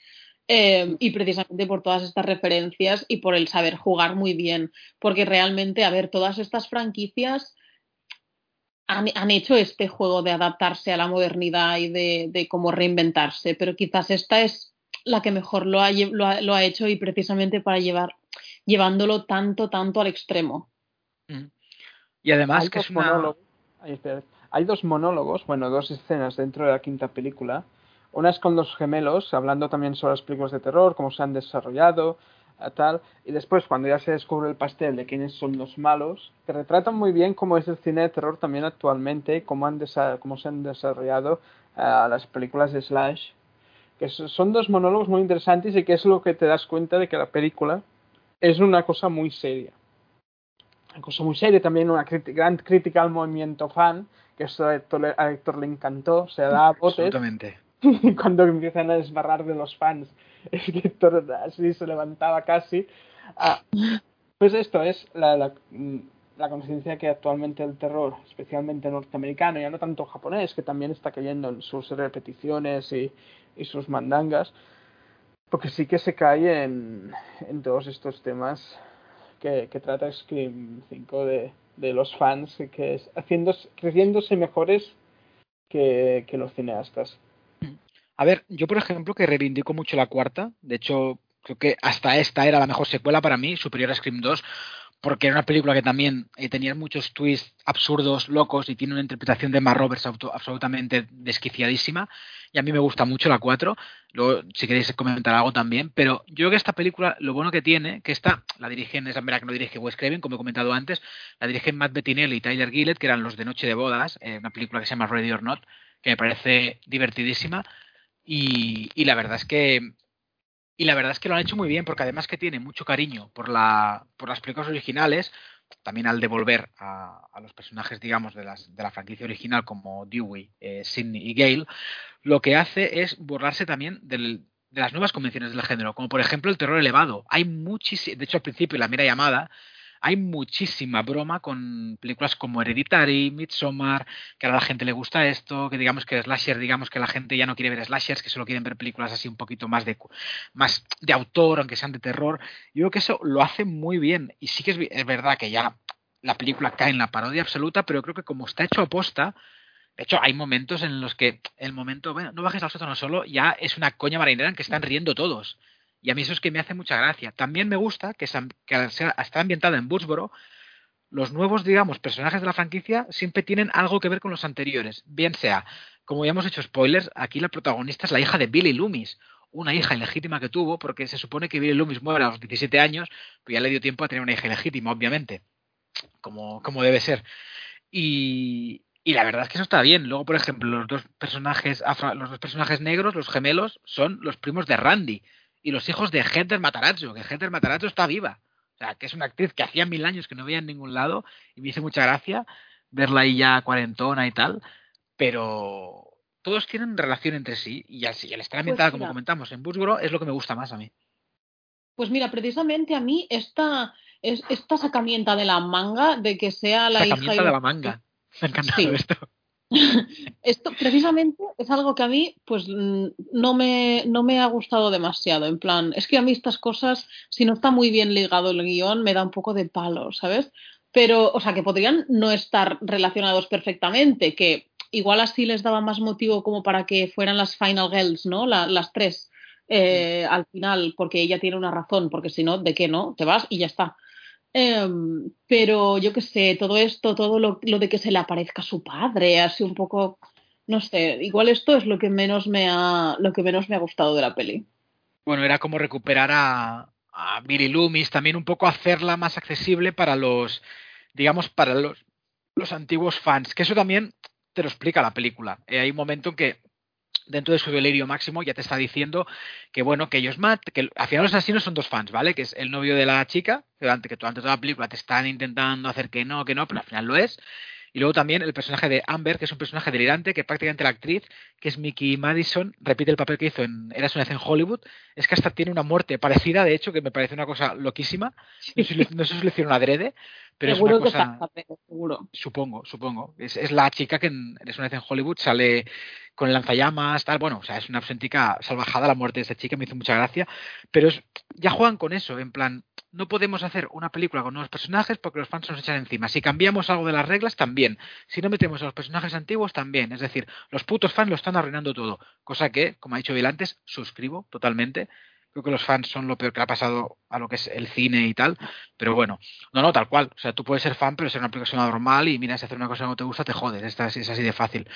Em, y precisamente por todas estas referencias y por el saber jugar muy bien, porque realmente, a ver, todas estas franquicias han, hecho este juego de adaptarse a la modernidad y de, cómo reinventarse, pero quizás esta es la que mejor lo ha, lo ha, hecho y precisamente para llevar, llevándolo tanto, tanto al extremo. Mm. Y además que es una... Hay dos monólogos, bueno, dos escenas dentro de la quinta película, una es con los gemelos, hablando también sobre las películas de terror, cómo se han desarrollado, eh, tal. Y después, cuando ya se descubre el pastel de quiénes son los malos, te retratan muy bien cómo es el cine de terror también actualmente, cómo, han cómo se han desarrollado eh, las películas de Slash. Que son dos monólogos muy interesantes y que es lo que te das cuenta de que la película es una cosa muy seria. Una cosa muy seria, también una gran crítica al movimiento fan, que eso a Héctor, le encantó, se da botes. Absolutamente cuando empiezan a desbarrar de los fans, es que así se levantaba casi. Ah, pues esto es la, la, la conciencia que actualmente el terror, especialmente norteamericano, ya no tanto japonés, que también está cayendo en sus repeticiones y, y sus mandangas, porque sí que se cae en, en todos estos temas que, que trata Scream 5 de, de los fans, que es haciendo, creciéndose mejores que, que los cineastas. A ver, yo por ejemplo que reivindico mucho la cuarta, de hecho creo que hasta esta era la mejor secuela para mí, superior a Scream 2, porque era una película que también eh, tenía muchos twists absurdos, locos y tiene una interpretación de Mark Roberts absolutamente desquiciadísima. Y a mí me gusta mucho la 4, luego si queréis comentar algo también, pero yo creo que esta película lo bueno que tiene, que esta la dirigen, esa mera que no dirige Wes Craven, como he comentado antes, la dirigen Matt Bettinelli y Tyler Gillett, que eran los de Noche de Bodas, eh, una película que se llama Ready or Not, que me parece divertidísima y, la verdad es que y la verdad es que lo han hecho muy bien porque además que tiene mucho cariño por la por las películas originales también al devolver a, los personajes, digamos, de, las, de, la franquicia original como Dewey, eh, Sidney y Gale, lo que hace es borrarse también del, de las nuevas convenciones del género, como por ejemplo el terror elevado. Hay muchísimo, de hecho al principio la mera llamada hay muchísima broma con películas como Hereditary, Midsommar, que a la gente le gusta esto, que digamos que slasher, digamos que la gente ya no quiere ver slashers, que solo quieren ver películas así un poquito más de más de autor, aunque sean de terror. Yo creo que eso lo hace muy bien y sí que es, verdad que ya la película cae en la parodia absoluta, pero creo que como está hecho a posta, de hecho, hay momentos en los que el momento, bueno, no bajes al sótano solo, ya es una coña marinera en que están riendo todos. Y a mí eso es que me hace mucha gracia. También me gusta que, que al estar ambientada en Woodsboro, los nuevos, digamos, personajes de la franquicia siempre tienen algo que ver con los anteriores. Bien sea, como ya hemos hecho spoilers, aquí la protagonista es la hija de Billy Loomis, una hija ilegítima que tuvo, porque se supone que Billy Loomis muere a los 17 años, pero ya le dio tiempo a tener una hija ilegítima, obviamente, como, como debe ser. Y, y la verdad es que eso está bien. Luego, por ejemplo, los dos personajes los dos personajes negros, los gemelos, son los primos de Randy y los hijos de Heather Matarazzo, que Heather Matarazzo está viva. O sea, que es una actriz que hacía mil años que no veía en ningún lado y me hizo mucha gracia verla ahí ya cuarentona y tal. Pero todos tienen relación entre sí y así, el estar pues ambientada, como comentamos, en Busgoro es lo que me gusta más a mí. Pues mira, precisamente a mí esta, esta sacamienta de la manga de que sea la hija. de la manga me ha encantado esto. Esto precisamente es algo que a mí pues no me, no me ha gustado demasiado. En plan, es que a mí estas cosas, si no está muy bien ligado el guion, me da un poco de palo, ¿sabes? Pero, o sea, que podrían no estar relacionados perfectamente, que igual así les daba más motivo como para que fueran las Final Girls, ¿no? las tres eh, al final, porque ella tiene una razón, porque si no, ¿de qué no? Te vas y ya está. Em, pero yo qué sé, todo esto, todo lo, de que se le aparezca a su padre, así un poco, no sé, igual esto es lo que menos me ha, lo que menos me ha gustado de la peli. Bueno, era como recuperar a, a Billy Loomis, también un poco hacerla más accesible para los, digamos, para los, los antiguos fans, que eso también te lo explica la película. Eh, hay un momento en que dentro de su delirio máximo ya te está diciendo que bueno, que ellos mat, que al final los asesinos son dos fans, ¿vale? Que es el novio de la chica, durante, que durante toda la película te están intentando hacer que no, que no, pero al final lo es. Y luego también el personaje de Amber, que es un personaje delirante, que prácticamente la actriz, que es Mickey Madison, repite el papel que hizo en Eras una vez en Hollywood, es que hasta tiene una muerte parecida, de hecho, que me parece una cosa loquísima. No sé si, no sé si lo hicieron adrede, pero es una cosa... seguro. Supongo, supongo. Es, es, la chica que en Eras una vez en Hollywood sale con el lanzallamas, tal. Bueno, o sea, es una auténtica salvajada la muerte de esta chica, me hizo mucha gracia. Pero ya juegan con eso, en plan, no podemos hacer una película con nuevos personajes porque los fans nos echan encima. Si cambiamos algo de las reglas, también. Si no metemos a los personajes antiguos, también. Es decir, los putos fans lo están arruinando todo. Cosa que, como ha dicho Bill antes, suscribo totalmente. Creo que los fans son lo peor que ha pasado a lo que es el cine y tal. Pero bueno, no, no, tal cual. O sea, tú puedes ser fan, pero ser una película normal y mira, si hacer una cosa que no te gusta, te jodes. Esta es así de fácil.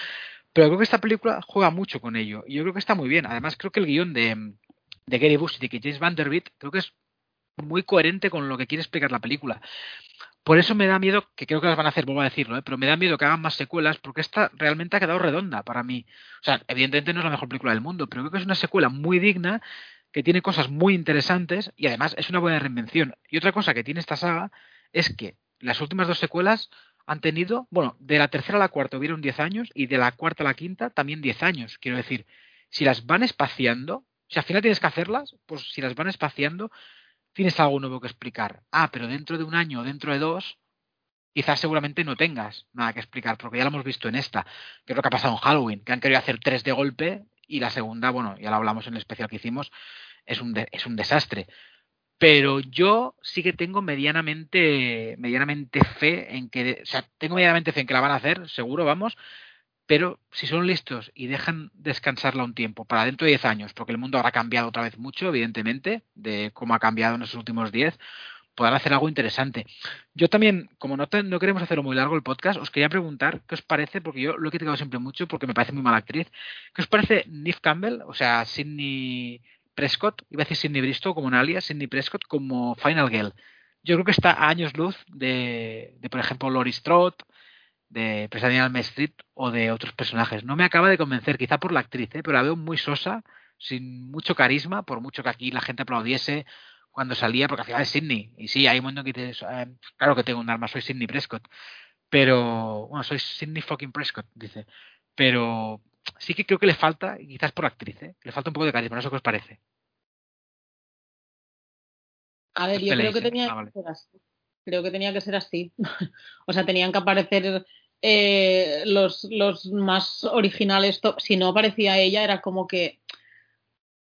Pero creo que esta película juega mucho con ello. Y yo creo que está muy bien. Además, creo que el guion de, Gary Bush y de James Vanderbilt creo que es muy coherente con lo que quiere explicar la película. Por eso me da miedo, que creo que las van a hacer, vuelvo a decirlo, ¿eh? pero me da miedo que hagan más secuelas, porque esta realmente ha quedado redonda para mí. O sea, evidentemente no es la mejor película del mundo, pero creo que es una secuela muy digna, que tiene cosas muy interesantes y además es una buena reinvención. Y otra cosa que tiene esta saga es que las últimas dos secuelas han tenido, bueno, de la tercera a la cuarta hubieron 10 años y de la cuarta a la quinta también 10 años. Quiero decir, si las van espaciando, si al final tienes que hacerlas, pues si las van espaciando, tienes algo nuevo que explicar. Ah, pero dentro de un año o dentro de dos, quizás seguramente no tengas nada que explicar, porque ya lo hemos visto en esta, que es lo que ha pasado en Halloween, que han querido hacer tres de golpe y la segunda, bueno, ya lo hablamos en el especial que hicimos, es un, es un desastre. Pero yo sí que tengo medianamente, medianamente fe en que, o sea, tengo medianamente fe en que la van a hacer, seguro, vamos, pero si son listos y dejan descansarla un tiempo para dentro de 10 años, porque el mundo habrá cambiado otra vez mucho, evidentemente, de cómo ha cambiado en esos últimos 10, podrán hacer algo interesante. Yo también, como no, no queremos hacerlo muy largo el podcast, os quería preguntar qué os parece, porque yo lo he criticado siempre mucho porque me parece muy mala actriz, ¿qué os parece Neve Campbell, o sea, Sidney Prescott, iba a decir Sidney Bristow como un alias, Sidney Prescott como Final Girl? Yo creo que está a años luz de, de por ejemplo, Lori Strode, de Pesadilla en Street o de otros personajes. No me acaba de convencer, quizá por la actriz, ¿eh? pero la veo muy sosa, sin mucho carisma, por mucho que aquí la gente aplaudiese cuando salía, porque al final es Sidney. Y sí, hay un momento que dices, eh, claro que tengo un arma, soy Sidney Prescott. Pero, bueno, soy Sidney fucking Prescott, dice. Pero sí que creo que le falta, quizás por actriz, ¿eh? le falta un poco de carisma, no sé qué os parece. A ver, yo creo que tenía Ah, vale. que ser así. Creo que tenía que ser así. o sea, tenían que aparecer eh, los, los más originales. Si no aparecía ella, era como que.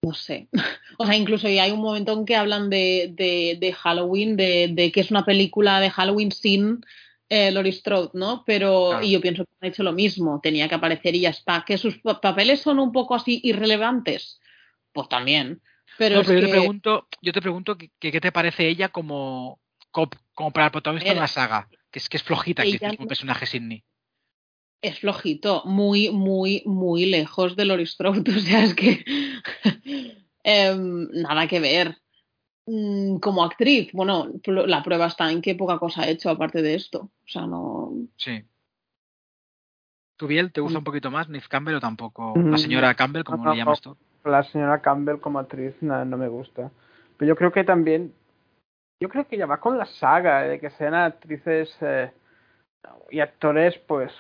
No sé. O sea, incluso ya hay un momento en que hablan de, de, de Halloween, de, de que es una película de Halloween sin eh, Laurie Strode, ¿no? Pero, y yo pienso que han hecho lo mismo. Tenía que aparecer y ya está. Que sus pa- papeles son un poco así irrelevantes. Pues también. Pero, No, es pero yo que- te pregunto, yo te pregunto qué te parece ella como, como, como para el protagonista de la saga, que es que es flojita que no- personaje Sidney. es flojito, muy, muy, muy lejos de Laurie Strode. O sea, es que em, nada que ver. Mm, Como actriz, bueno, la prueba está en que poca cosa ha hecho aparte de esto. O sea, no. Sí. ¿Tu Biel te gusta Mm. un poquito más, Neve Campbell o tampoco? Mm, La señora Campbell, como no, le llamas tú. La señora Campbell como actriz no, no me gusta. Pero yo creo que también, yo creo que ya va con la saga de que sean actrices eh, y actores pues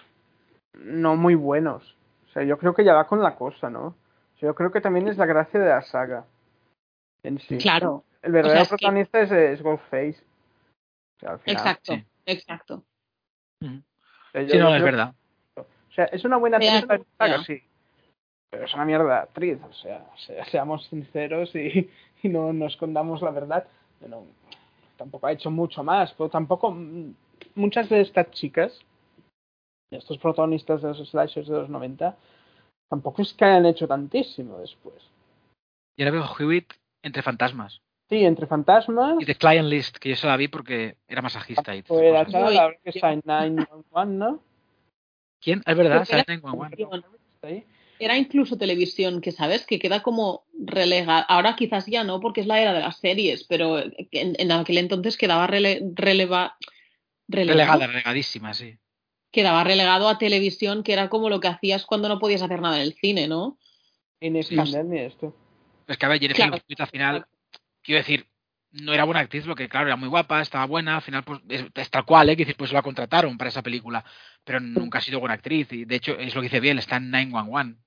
no muy buenos. O sea, yo creo que ya va con la cosa, ¿no? O sea, yo creo que también es la gracia de la saga en sí. Claro, El verdadero protagonista es, es Ghostface. O sea, al final. exacto, sí. exacto. Ujú. O sea, yo- Sí, no, es verdad. O sea, es una buena actriz la saga, sí. Pero es una mierda de actriz, o sea, se- seamos sinceros y, y no nos escondamos la verdad. No, tampoco ha hecho mucho más, pero tampoco mm, muchas de estas chicas, de estos protagonistas de los slashers de los 90, tampoco es que hayan hecho tantísimo después. Y ahora veo a Hewitt entre fantasmas. Sí, entre fantasmas, Y The Client List, que yo se la vi porque era masajista y pues la cosas. chava, Uy, la que yo- está en 911, ¿no? ¿Quién? Es verdad, era- en 911. Era incluso televisión, que sabes, que queda como relegada. Ahora quizás ya no, porque es la era de las series, pero en, en aquel entonces quedaba rele, releva, relegado. Relegada, relegadísima, sí. quedaba relegado a televisión, que era como lo que hacías cuando no podías hacer nada en el cine, ¿no? Sí. Scandal ni esto. Es que a ver, Jennifer Claro. Al final, quiero decir, no era buena actriz, lo que claro, era muy guapa, estaba buena, al final pues es, es tal cual, ¿eh? Que decir, pues la contrataron para esa película, pero nunca ha sido buena actriz y de hecho es lo que dice bien, está en 911,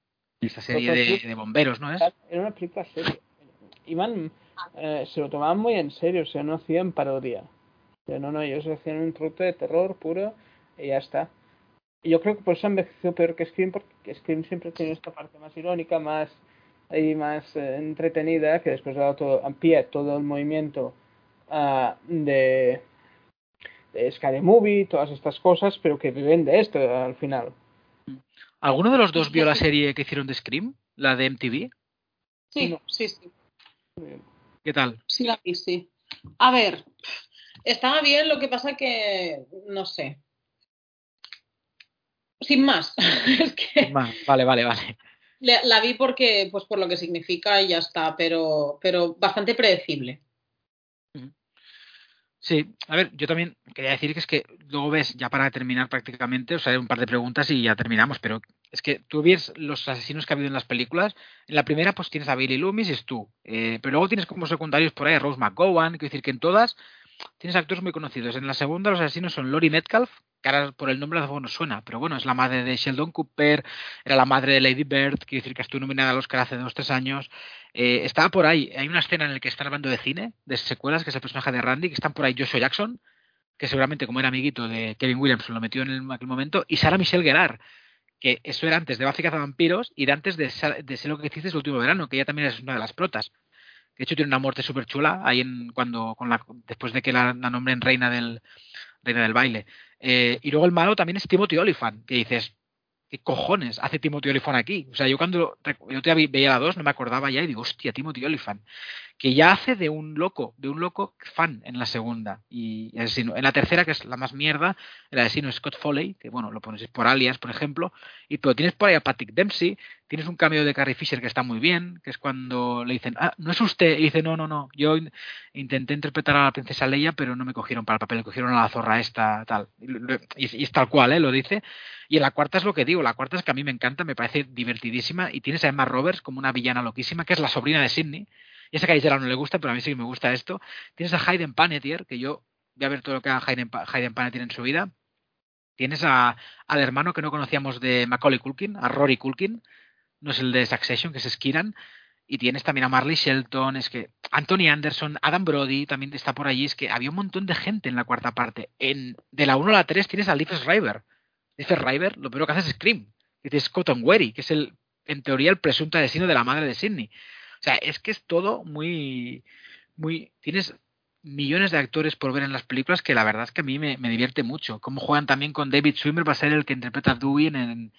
esa serie de, de bomberos, ¿no es? Era una película seria. Iban, eh, se lo tomaban muy en serio, o sea, no hacían parodia. O sea, no, no, ellos hacían un producto de terror puro y ya está. Y yo creo que por eso envejeció peor que Scream, porque Scream siempre tiene esta parte más irónica, más ahí más eh, entretenida, que después ha dado todo, a pie todo el movimiento ah, de, de Scary Movie, todas estas cosas, pero que viven de esto al final. ¿Alguno de los dos vio la serie que hicieron de Scream? La de MTV. Sí, No. sí, sí. ¿Qué tal? Sí, la vi, sí. A ver, estaba bien, lo que pasa que, no sé. Sin más. es que Ma- Vale, vale, vale. la, la vi porque, pues por lo que significa y ya está, pero, pero bastante predecible. Sí, a ver, yo también quería decir que es que luego ves, ya para terminar prácticamente, o sea, un par de preguntas y ya terminamos, pero es que tú ves los asesinos que ha habido en las películas, en la primera pues tienes a Billy Loomis y es tú, eh, pero luego tienes como secundarios por ahí a Rose McGowan, quiero decir que en todas tienes actores muy conocidos. En la segunda los asesinos son Lori Metcalf, que ahora por el nombre a mejor no suena, pero bueno, es la madre de Sheldon Cooper, era la madre de Lady Bird, quiero decir que estuvo nominada al Oscar hace dos tres años. Eh, estaba por ahí, hay una escena en la que están hablando de cine, de secuelas, que es el personaje de Randy, que están por ahí Joshua Jackson, que seguramente como era amiguito de Kevin Williams lo metió en el- aquel momento, y Sarah Michelle Gellar, que eso era antes de Buffy Cazavampiros y de antes de, de Sé lo que hiciste el último verano, que ella también es una de las protas. De hecho tiene una muerte súper chula ahí en cuando con la después de que la, la nombren reina del reina del baile. Eh, y luego el malo también es Timothy Olyphant, que dices, ¿qué cojones hace Timothy Olyphant aquí? O sea, yo cuando yo te veía la 2 no me acordaba ya y digo, hostia, Timothy Olyphant, que ya hace de un loco, de un loco fan en la segunda. Y, asesino. En la tercera, que es la más mierda, el asesino es Scott Foley, que bueno, lo pones por alias, por ejemplo, y pero tienes por ahí a Patrick Dempsey, tienes un cambio de Carrie Fisher que está muy bien, que es cuando le dicen, ah, no es usted, y dice, no, no, no, yo in- intenté interpretar a la princesa Leia, pero no me cogieron para el papel, cogieron a la zorra esta, tal. Y es tal cual, ¿eh? Lo dice. Y en la cuarta es lo que digo, la cuarta es que a mí me encanta, me parece divertidísima, y tienes a Emma Roberts como una villana loquísima, que es la sobrina de Sidney, Ya sé que a Gisela no le gusta, pero a mí sí que me gusta esto. Tienes a Hayden Panettiere, que yo voy a ver todo lo que haga Hayden, Hayden Panettiere en su vida. Tienes a, al hermano que no conocíamos de Macaulay Culkin, a Rory Culkin, no es el de Succession, que es Skiran. Y tienes también a Marley Shelton, es que Anthony Anderson, Adam Brody también está por allí. Es que había un montón de gente en la cuarta parte. En, de la 1 a la 3 tienes a Leif Schreiber. Leif Schreiber lo primero que hace es Scream. Tienes Cotton Wery, que es el, en teoría, el presunto asesino de la madre de Sidney. O sea, es que es todo muy. muy Tienes millones de actores por ver en las películas que la verdad es que a mí me, divierte mucho. Como juegan también con David Swimmer, va a ser el que interpreta a Dewey en,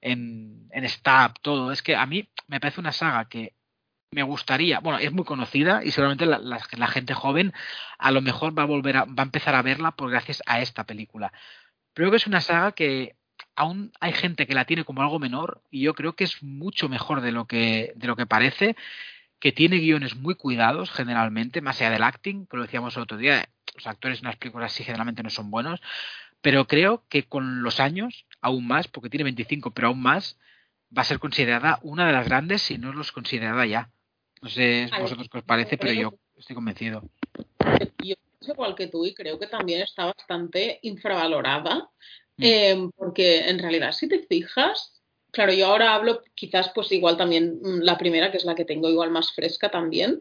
en, en Stab, todo. Es que a mí me parece una saga que me gustaría, bueno, es muy conocida y seguramente la, gente joven a lo mejor va a volver a, va a empezar a verla por gracias a esta película. Creo que es una saga que aún hay gente que la tiene como algo menor y yo creo que es mucho mejor de lo que, de lo que parece, que tiene guiones muy cuidados generalmente, más allá del acting, que lo decíamos el otro día, los actores en las películas sí generalmente no son buenos, pero creo que con los años, aún más, porque tiene 25, pero aún más, va a ser considerada una de las grandes, si no los considerada ya. No sé vosotros qué os parece, pero yo estoy convencido. Yo pienso igual que tú y creo que también está bastante infravalorada. Eh, porque en realidad si te fijas, claro, yo ahora hablo quizás pues igual también mm, la primera, que es la que tengo igual más fresca también,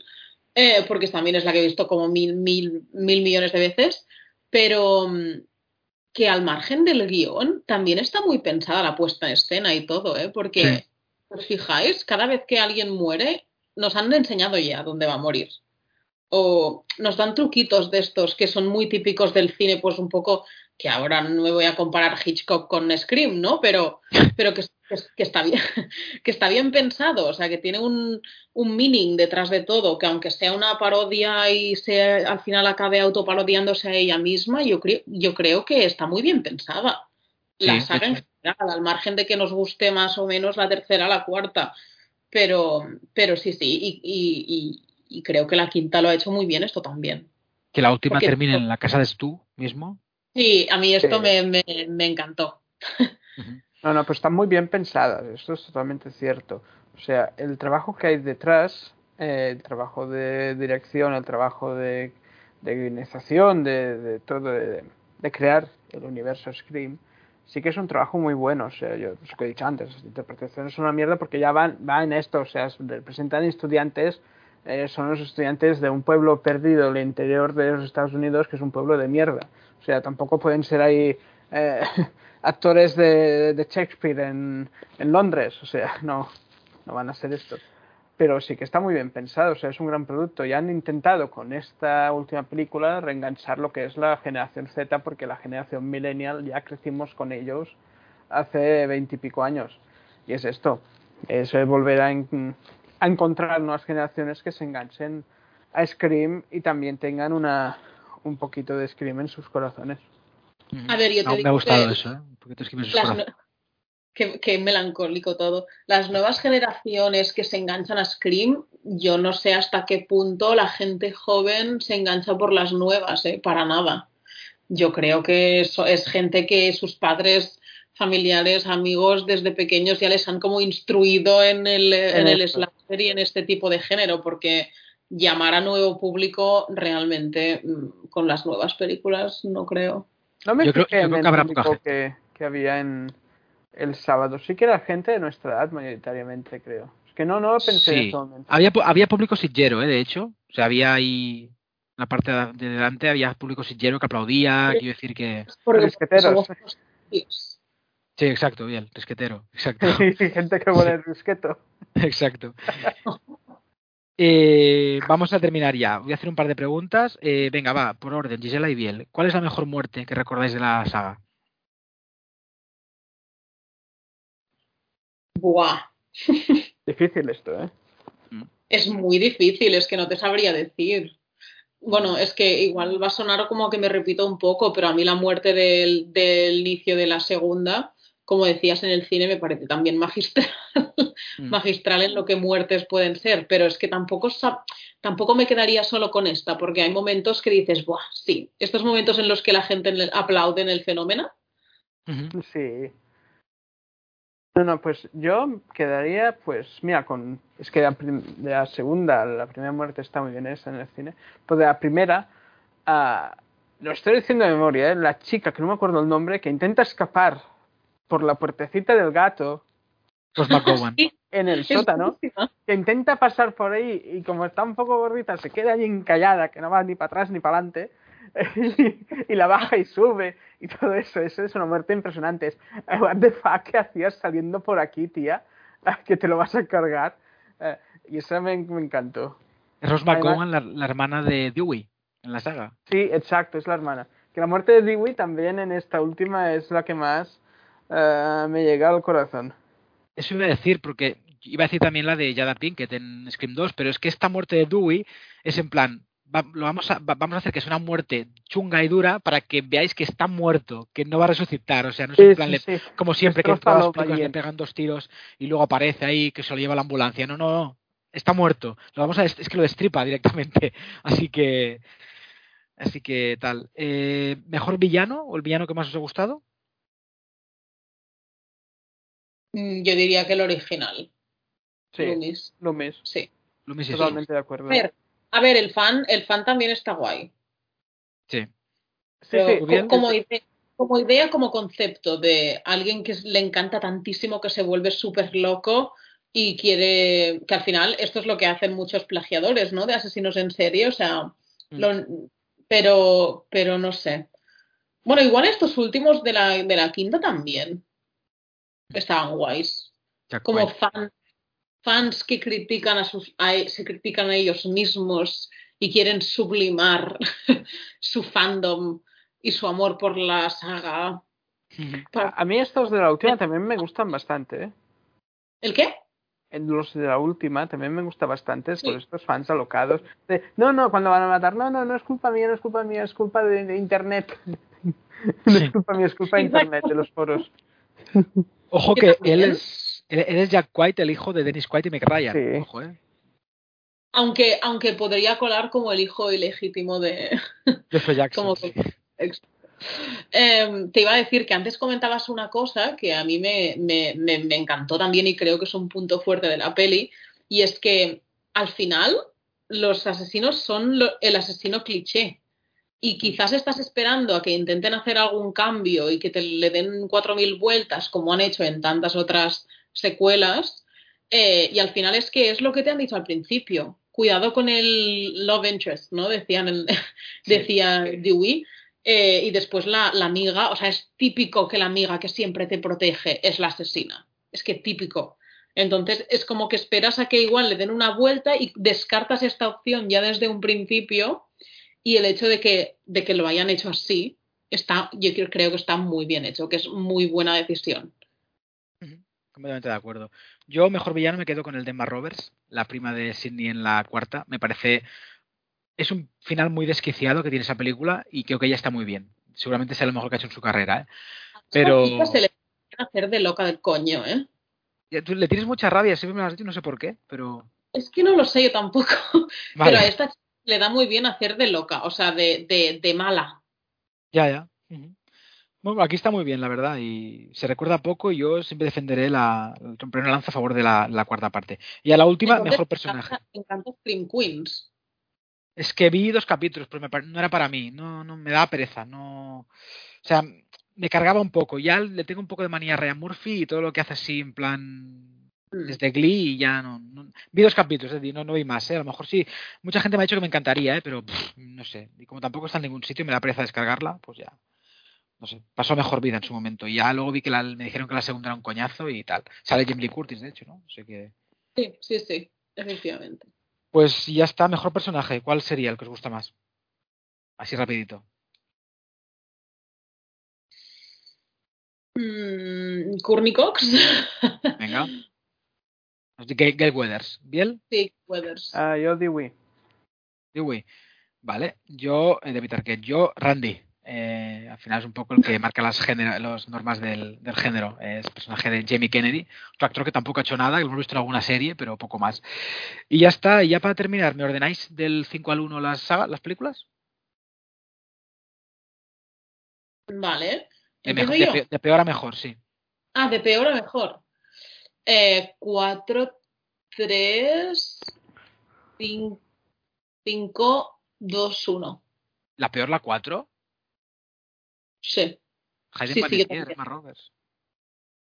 eh, porque también es la que he visto como mil, mil, mil millones de veces, pero mm, que al margen del guion también está muy pensada la puesta en escena y todo, ¿eh? porque sí. os fijáis, cada vez que alguien muere, nos han enseñado ya dónde va a morir. O nos dan truquitos de estos que son muy típicos del cine, pues un poco, que ahora no me voy a comparar Hitchcock con Scream, ¿no? Pero, pero que, que, está bien, que está bien pensado, o sea, que tiene un, un meaning detrás de todo, que aunque sea una parodia y se, al final acabe autoparodiándose a ella misma, yo, cre yo creo que está muy bien pensada. La sí, saga en general, al margen de que nos guste más o menos la tercera, la cuarta pero, pero sí, sí, y, y, y, creo que la quinta lo ha hecho muy bien esto también. Que la última Porque termine en la casa de Stu mismo. Sí, a mí esto sí. me, me, me, encantó. No, no, pues está muy bien pensada, esto es totalmente cierto. O sea, el trabajo que hay detrás, eh, el trabajo de dirección, el trabajo de, de guionización, de, de todo, de, de crear el universo Scream, sí que es un trabajo muy bueno. O sea, yo lo que he dicho antes, las interpretaciones son una mierda porque ya van, va en esto, o sea, representan estudiantes, eh, son los estudiantes de un pueblo perdido el interior de los Estados Unidos, que es un pueblo de mierda. O sea, tampoco pueden ser ahí eh, actores de, de Shakespeare en, en, Londres, o sea, no, no van a ser estos. Pero sí que está muy bien pensado, o sea, es un gran producto. Ya han intentado con esta última película reenganchar lo que es la generación Z, porque la generación millennial ya crecimos con ellos hace veintipico años. Y es esto, es volver a, a encontrar nuevas generaciones que se enganchen a Scream y también tengan una, un poquito de Scream en sus corazones. A ver, yo te no, digo me ha gustado que eso, ¿eh? Un poquito de Scream en sus las corazones. no- que, que melancólico todo. Las nuevas generaciones que se enganchan a Scream, yo no sé hasta qué punto la gente joven se engancha por las nuevas, ¿eh? para nada. Yo creo que eso es gente que sus padres, familiares, amigos desde pequeños ya les han como instruido en el, en el slasher y en este tipo de género, porque llamar a nuevo público realmente mm, con las nuevas películas no creo. No me Yo creo- yo que habrá poca público que, que había en el sábado. Sí que era gente de nuestra edad mayoritariamente, creo. Es que no, no lo pensé en Sí. ese momento. Había, había público sillero, ¿eh? De hecho. O sea, había ahí... En la parte de de delante había público sillero que aplaudía, quiero decir que... Porque somos. Sí, exacto, bien, risquetero, exacto. y gente que huele el risqueto. Exacto. Eh, vamos a terminar ya. Voy a hacer un par de preguntas. Eh, venga, va, por orden. Gisela y Biel. ¿Cuál es la mejor muerte que recordáis de la saga? Buah. Difícil esto, ¿eh? Es muy difícil, es que no te sabría decir. Bueno, es que igual va a sonar como que me repito un poco, pero a mí la muerte del, del inicio de la segunda, como decías en el cine, me parece también magistral, Mm. magistral en lo que muertes pueden ser, pero es que tampoco, tampoco me quedaría solo con esta, porque hay momentos que dices, Buah, sí, estos momentos en los que la gente le- aplaude en el fenómeno. Sí. No, no, pues yo quedaría, pues, mira, con. Es que de la segunda, la primera muerte está muy bien esa en el cine. Pues de la primera, uh, lo estoy diciendo de memoria, ¿eh? la chica, que no me acuerdo el nombre, que intenta escapar por la puertecita del gato. Pues McGowan. En el sótano, que intenta pasar por ahí y como está un poco gordita, se queda allí encallada, que no va ni para atrás ni para adelante y, la baja y sube y todo eso. Eso es una muerte impresionante. Es, what the fuck, ¿qué hacías saliendo por aquí, tía? Que te lo vas a cargar. Eh, y eso me, encantó. Es Rose McGowan, la, hermana de Dewey en la saga. Sí, exacto, es la hermana. Que la muerte de Dewey también en esta última es la que más uh, me llega al corazón. Eso iba a decir, porque iba a decir también la de Jada Pinkett en Scream 2, pero es que esta muerte de Dewey es en plan, lo vamos a, vamos a hacer que sea una muerte chunga y dura para que veáis que está muerto, que no va a resucitar. O sea, no es un plan como siempre que en todas las películas le pegan dos tiros y luego aparece ahí que se lo lleva la ambulancia. No, no, no. Está muerto. Lo vamos a es que lo destripa directamente. Así que. Así que tal. Eh, ¿Mejor villano o el villano que más os ha gustado? Yo diría que el original. Sí. Loomis. Sí. Totalmente de acuerdo. A ver, el fan, el fan también está guay. Sí. sí, como, idea, como idea, como concepto de alguien que le encanta tantísimo que se vuelve súper loco y quiere que al final esto es lo que hacen muchos plagiadores, ¿no? De asesinos en serie, o sea, mm. pero, pero no sé. Bueno, igual estos últimos de la, de la quinta también estaban guays. como fan, fans que critican a sus, se critican a ellos mismos y quieren sublimar su fandom y su amor por la saga. A mí estos de la última también me gustan bastante. ¿eh? ¿El qué? Los de la última también me gusta bastante por estos fans alocados. no, no, cuando van a matar, no, no, no es culpa mía, no es culpa mía, es culpa de, Internet. no es culpa mía, es culpa de Internet, de los foros. Ojo que él es Eres Jack White, el hijo de Dennis White y Ryan. Ojo, ¿eh? Aunque, aunque podría colar como el hijo ilegítimo de. Jackson. Em, te iba a decir que antes comentabas una cosa que a mí me, me, me, encantó también y creo que es un punto fuerte de la peli, y es que al final los asesinos son el asesino cliché. Y quizás estás esperando a que intenten hacer algún cambio y que te le den cuatro mil vueltas, como han hecho en tantas otras secuelas. Eh, y al final es que es lo que te han dicho al principio. Cuidado con el love interest, ¿no? Decían decía Dewey. Eh, y después la, amiga, o sea, es típico que la amiga que siempre te protege es la asesina. Es que típico. Entonces es como que esperas a que igual le den una vuelta y descartas esta opción ya desde un principio y el hecho de que, de que lo hayan hecho así, está, yo creo que está muy bien hecho, que es muy buena decisión. Completamente de acuerdo. Yo, mejor villano, me quedo con el de Emma Roberts, la prima de Sidney en la cuarta. Me parece. Es un final muy desquiciado que tiene esa película y creo que ella está muy bien. Seguramente sea lo mejor que ha hecho en su carrera, ¿eh? Pero. Se le hacer de loca del coño, ¿eh? Tú le tienes mucha rabia, siempre me lo has dicho, no sé por qué, pero. Es que no lo sé yo tampoco. Pero a esta le da muy bien hacer de loca, o sea, de, de, de mala. Ya, ya. Bueno, aquí está muy bien, la verdad, y se recuerda poco y yo siempre defenderé la, una lanza a favor de la, cuarta parte. Y a la última, mejor personaje. Me encanta Scream Queens. Es que vi dos capítulos, pero no era para mí, no, no me daba pereza, no, o sea, me cargaba un poco. Ya le tengo un poco de manía a Ryan Murphy y todo lo que hace así en plan. Desde Glee y ya no, vi dos capítulos, es decir, no, no vi más, ¿eh? a lo mejor sí, mucha gente me ha dicho que me encantaría, ¿eh? pero no sé, y como tampoco está en ningún sitio y me da pereza descargarla, pues ya no sé, pasó mejor vida en su momento. Y ya luego vi que me dijeron que la segunda era un coñazo y tal. Sale Jim Lee Curtis, de hecho, ¿no? Sé que... Sí, sí, sí, efectivamente. Pues ya está, mejor personaje. ¿Cuál sería el que os gusta más? Así rapidito. Mm, Courtney Cox. Venga. Gail Weathers. ¿Biel? Sí, Weathers. Uh, yo Dewey. Dewey. Vale. Yo, eh, de evitar que yo, Randy. Eh, al final es un poco el que marca las, las normas del, género. Es el personaje de Jamie Kennedy, otro actor que tampoco ha hecho nada, que lo hemos visto en alguna serie, pero poco más. Y ya está, y ya para terminar, ¿me ordenáis del 5 al 1 las, las películas? Vale. De, de, peor a mejor, sí. Ah, de peor a mejor. Eh, 4, 3, 5, 2, 1. ¿La peor la 4? Sí. Hayden Sí, sí, yo Panettiere, también. Emma Roberts.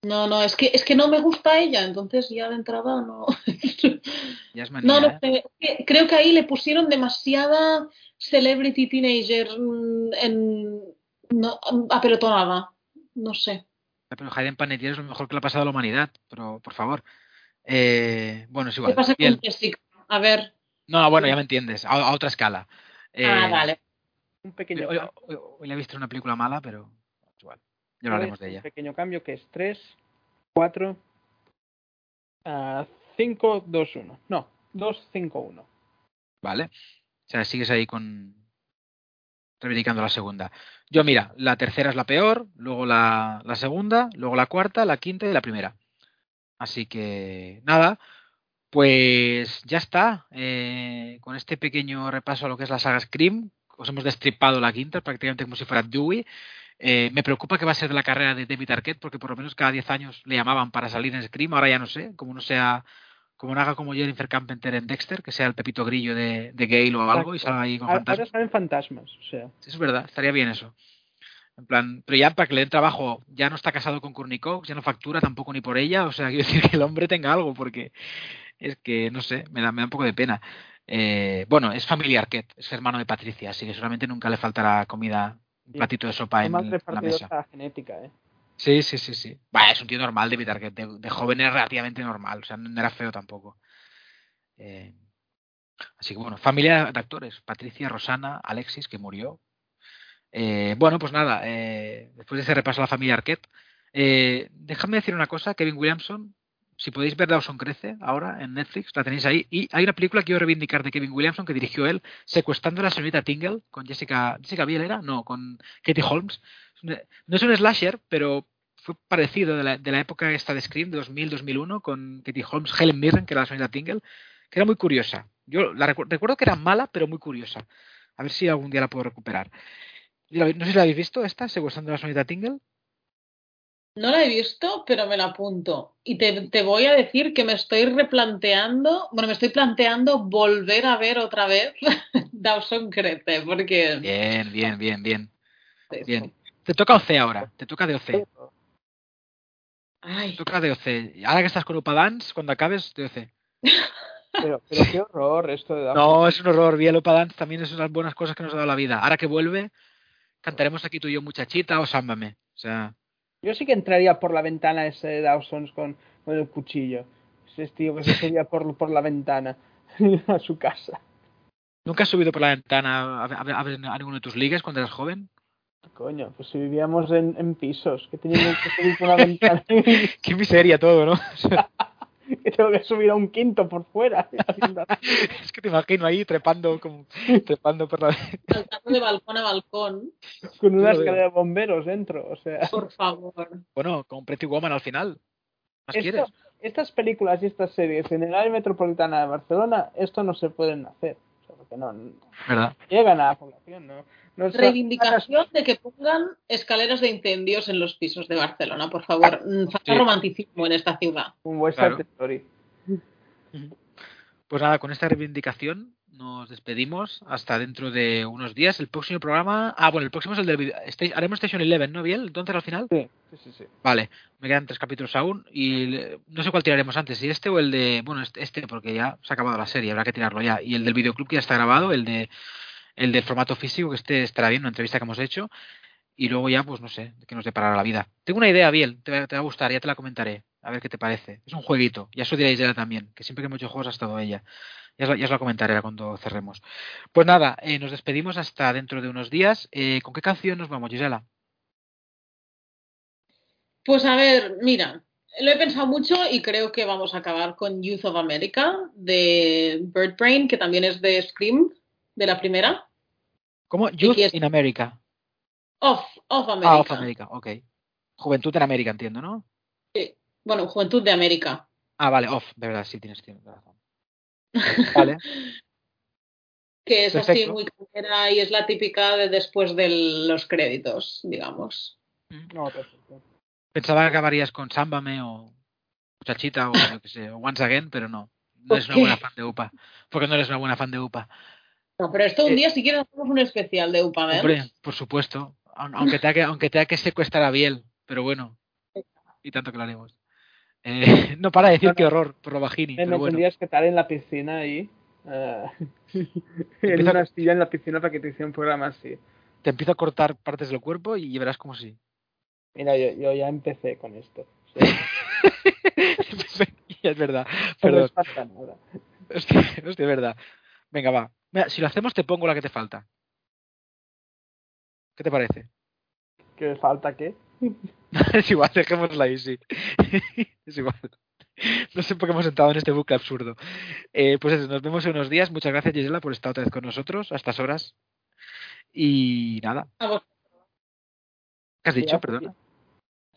No, no, es que, es que no me gusta ella, entonces ya de entrada no. Ya es manía, No, no ¿eh? Creo que ahí le pusieron demasiada celebrity teenager mm, en, no, apelotonada. No sé. Pero Hayden Panettiere es lo mejor que le ha pasado a la humanidad, pero por favor. Eh, bueno, es ¿Qué igual. pasa Bien. con Jessica? A ver. No, no, bueno, ya me entiendes, a, a otra escala. Eh, ah, vale. Un pequeño, Hoy, cambio, hoy- hoy la he visto en una película mala, pero igual. Ya hablaremos de un ella. pequeño cambio que es 3, 4, 5, 2, 1. No, 2, 5, 1. ¿Vale? O sea, sigues ahí con. Reivindicando la segunda. Yo, mira, la tercera es la peor, luego la, la segunda, luego la cuarta, la quinta y la primera. Así que, nada, pues ya está. Eh, con este pequeño repaso a lo que es la saga Scream, os hemos destripado la quinta prácticamente como si fuera Dewey. Eh, me preocupa que va a ser la carrera de David Arquette, porque por lo menos cada 10 años le llamaban para salir en Scream, ahora ya no sé, como no sea, como no haga como Jennifer Carpenter en Dexter, que sea el pepito grillo de, de Gale o algo y salga ahí con Ahora fantasmas. salen fantasmas, o sea. Sí, es verdad, estaría bien eso. En plan, pero ya para que le den trabajo, ya no está casado con Cox, ya no factura tampoco ni por ella, o sea, quiero decir que el hombre tenga algo, porque es que, no sé, me da, me da un poco de pena. Eh, bueno, es familiar Arquette, es hermano de Patricia, así que seguramente nunca le faltará comida, un Sí. platito de sopa Qué en, en la mesa. genética, ¿eh? Sí, sí, sí, sí. Vaya, es un tío normal, David Arquette, de, de joven era relativamente normal, o sea, no era feo tampoco. Eh, así que bueno, familia de actores, Patricia, Rosana, Alexis, que murió. Eh, bueno, pues nada, eh, después de ese repaso a la familia Arquette, eh, déjame decir una cosa, Kevin Williamson, si podéis ver Dawson Crece ahora en Netflix, la tenéis ahí, y hay una película que quiero reivindicar de Kevin Williamson que dirigió él, secuestrando a la señorita Tingle, con Jessica, Jessica Biel era, no, con Katie Holmes. No es un slasher, pero fue parecido de la, de la época esta de Scream, de 2000-2001, con Katie Holmes, Helen Mirren, que era la señorita Tingle, que era muy curiosa. Yo la recu- recuerdo que era mala, pero muy curiosa. A ver si algún día la puedo recuperar. ¿Y la- No sé si la habéis visto, esta, secuestrando a la señorita Tingle. No la he visto, pero me la apunto. Y te, te voy a decir que me estoy replanteando, bueno, me estoy planteando volver a ver otra vez Dawson Crece, porque... Bien, bien, bien, bien. Bien. Te toca OC ahora, te toca de OC. Te Ay, toca de OC. Ahora que estás con Upa Dance, cuando acabes, de OC. Pero, pero qué horror esto de Dawson. No, es un horror. Vi el Upa Dance también es unas buenas cosas que nos ha dado la vida. Ahora que vuelve, cantaremos aquí tú y yo muchachita o sámbame. O sea, Yo sí que entraría por la ventana ese de Dawson con, con el cuchillo. Ese tío que se subía por, por la ventana a su casa. ¿nunca has subido por la ventana a, a- a- a ninguno de tus ligas cuando eras joven? Coño, pues si vivíamos en, en pisos, que teníamos que subir por una ventana Qué miseria todo, ¿no? Que tengo que subir a un quinto por fuera. es que te imagino ahí trepando como trepando por la saltando de balcón a balcón, con una escalera de bomberos dentro. O sea, por favor. Bueno, con Pretty Woman al final. ¿Más esto- quieres? estas películas y estas series en el área metropolitana de Barcelona, esto no se pueden hacer. O sea, porque no, no ¿Verdad? llegan a la población, ¿no? Reivindicación de que pongan escaleras de incendios en los pisos de Barcelona, por favor. Mm, Falta Sí. romanticismo en esta ciudad. Un West Claro. Story. Pues nada, con esta reivindicación nos despedimos hasta dentro de unos días. El próximo programa. Ah, bueno, el próximo es el del. Sta- Haremos Station Eleven, ¿no, Biel? Entonces al final. Sí, sí, sí. Vale, me quedan tres capítulos aún y le- no sé cuál tiraremos antes, si este o el de, bueno, este, este porque ya se ha acabado la serie, habrá que tirarlo ya. Y el del videoclub que ya está grabado, el de el del formato físico, que este estará bien, una entrevista que hemos hecho. Y luego ya, pues no sé, qué nos deparará la vida. Tengo una idea, Biel, te, va- a gustar, ya te la comentaré, a ver qué te parece. Es un jueguito, ya eso diréis ella también, que siempre que hemos hecho juegos ha estado ella. Ya os, ya la comentaré cuando cerremos. Pues nada, eh, nos despedimos hasta dentro de unos días. Eh, ¿Con qué canción nos vamos, Gisela? Pues a ver, mira, lo he pensado mucho y creo que vamos a acabar con Youth of America de Bird Brain, que también es de Scream, de la primera. ¿Cómo? Youth in America. Of, of America. Ah, of America, ok. Juventud en América, entiendo, ¿no? Sí. Bueno, Juventud de América. Ah, vale, off, de verdad, sí, tienes, tienes razón. Vale, que es así muy cañera y es la típica de después de los créditos, digamos. No, perfecto. pensaba que acabarías con Sámbame o Chachita o yo que sé, o Once Again, pero no. No eres una buena fan de UPA. Porque no eres una buena fan de UPA. No, pero esto un día si quieres hacemos un especial de UPA, ¿ves? Hombre, por supuesto. Aunque tenga que, aunque tenga que secuestrar a Biel, pero bueno. Y tanto que lo haremos. Eh, no para de decir qué horror por lo bajini. Eh, pero no bueno. tendrías que estar en la piscina ahí. eh, en una silla en la piscina para que te hiciera un programa así. Te empiezo a cortar partes del cuerpo y verás como sí. Mira, yo, yo ya empecé con esto. Es verdad. no Perdón. les falta nada. Hostia, hostia, es verdad. Venga, va. Mira, si lo hacemos, te pongo la que te falta. ¿Qué te parece? ¿Qué falta qué? es igual, dejémosla ahí, sí. es igual. No sé por qué hemos entrado en este bucle absurdo. Eh, pues eso, nos vemos en unos días. Muchas gracias, Gisela, por estar otra vez con nosotros a estas horas. Y nada. ¿Qué has dicho? Perdona.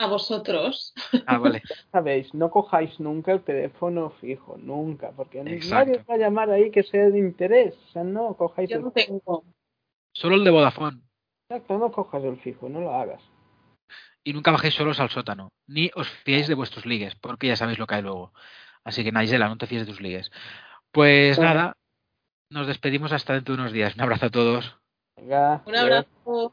A vosotros. Ah, vale. Sabéis, no cojáis nunca el teléfono fijo, nunca, porque Exacto. nadie os va a llamar ahí que sea de interés. O sea, no cojáis Yo el no tengo. Solo el de Vodafone. Exacto, no cojas el fijo, no lo hagas. Y nunca bajéis solos al sótano. Ni os fiéis de vuestros ligues, porque ya sabéis lo que hay luego. Así que, Naisela, no te fíes de tus ligues. Pues Bueno. nada, nos despedimos hasta dentro de unos días. Un abrazo a todos. Venga, Un adiós. abrazo.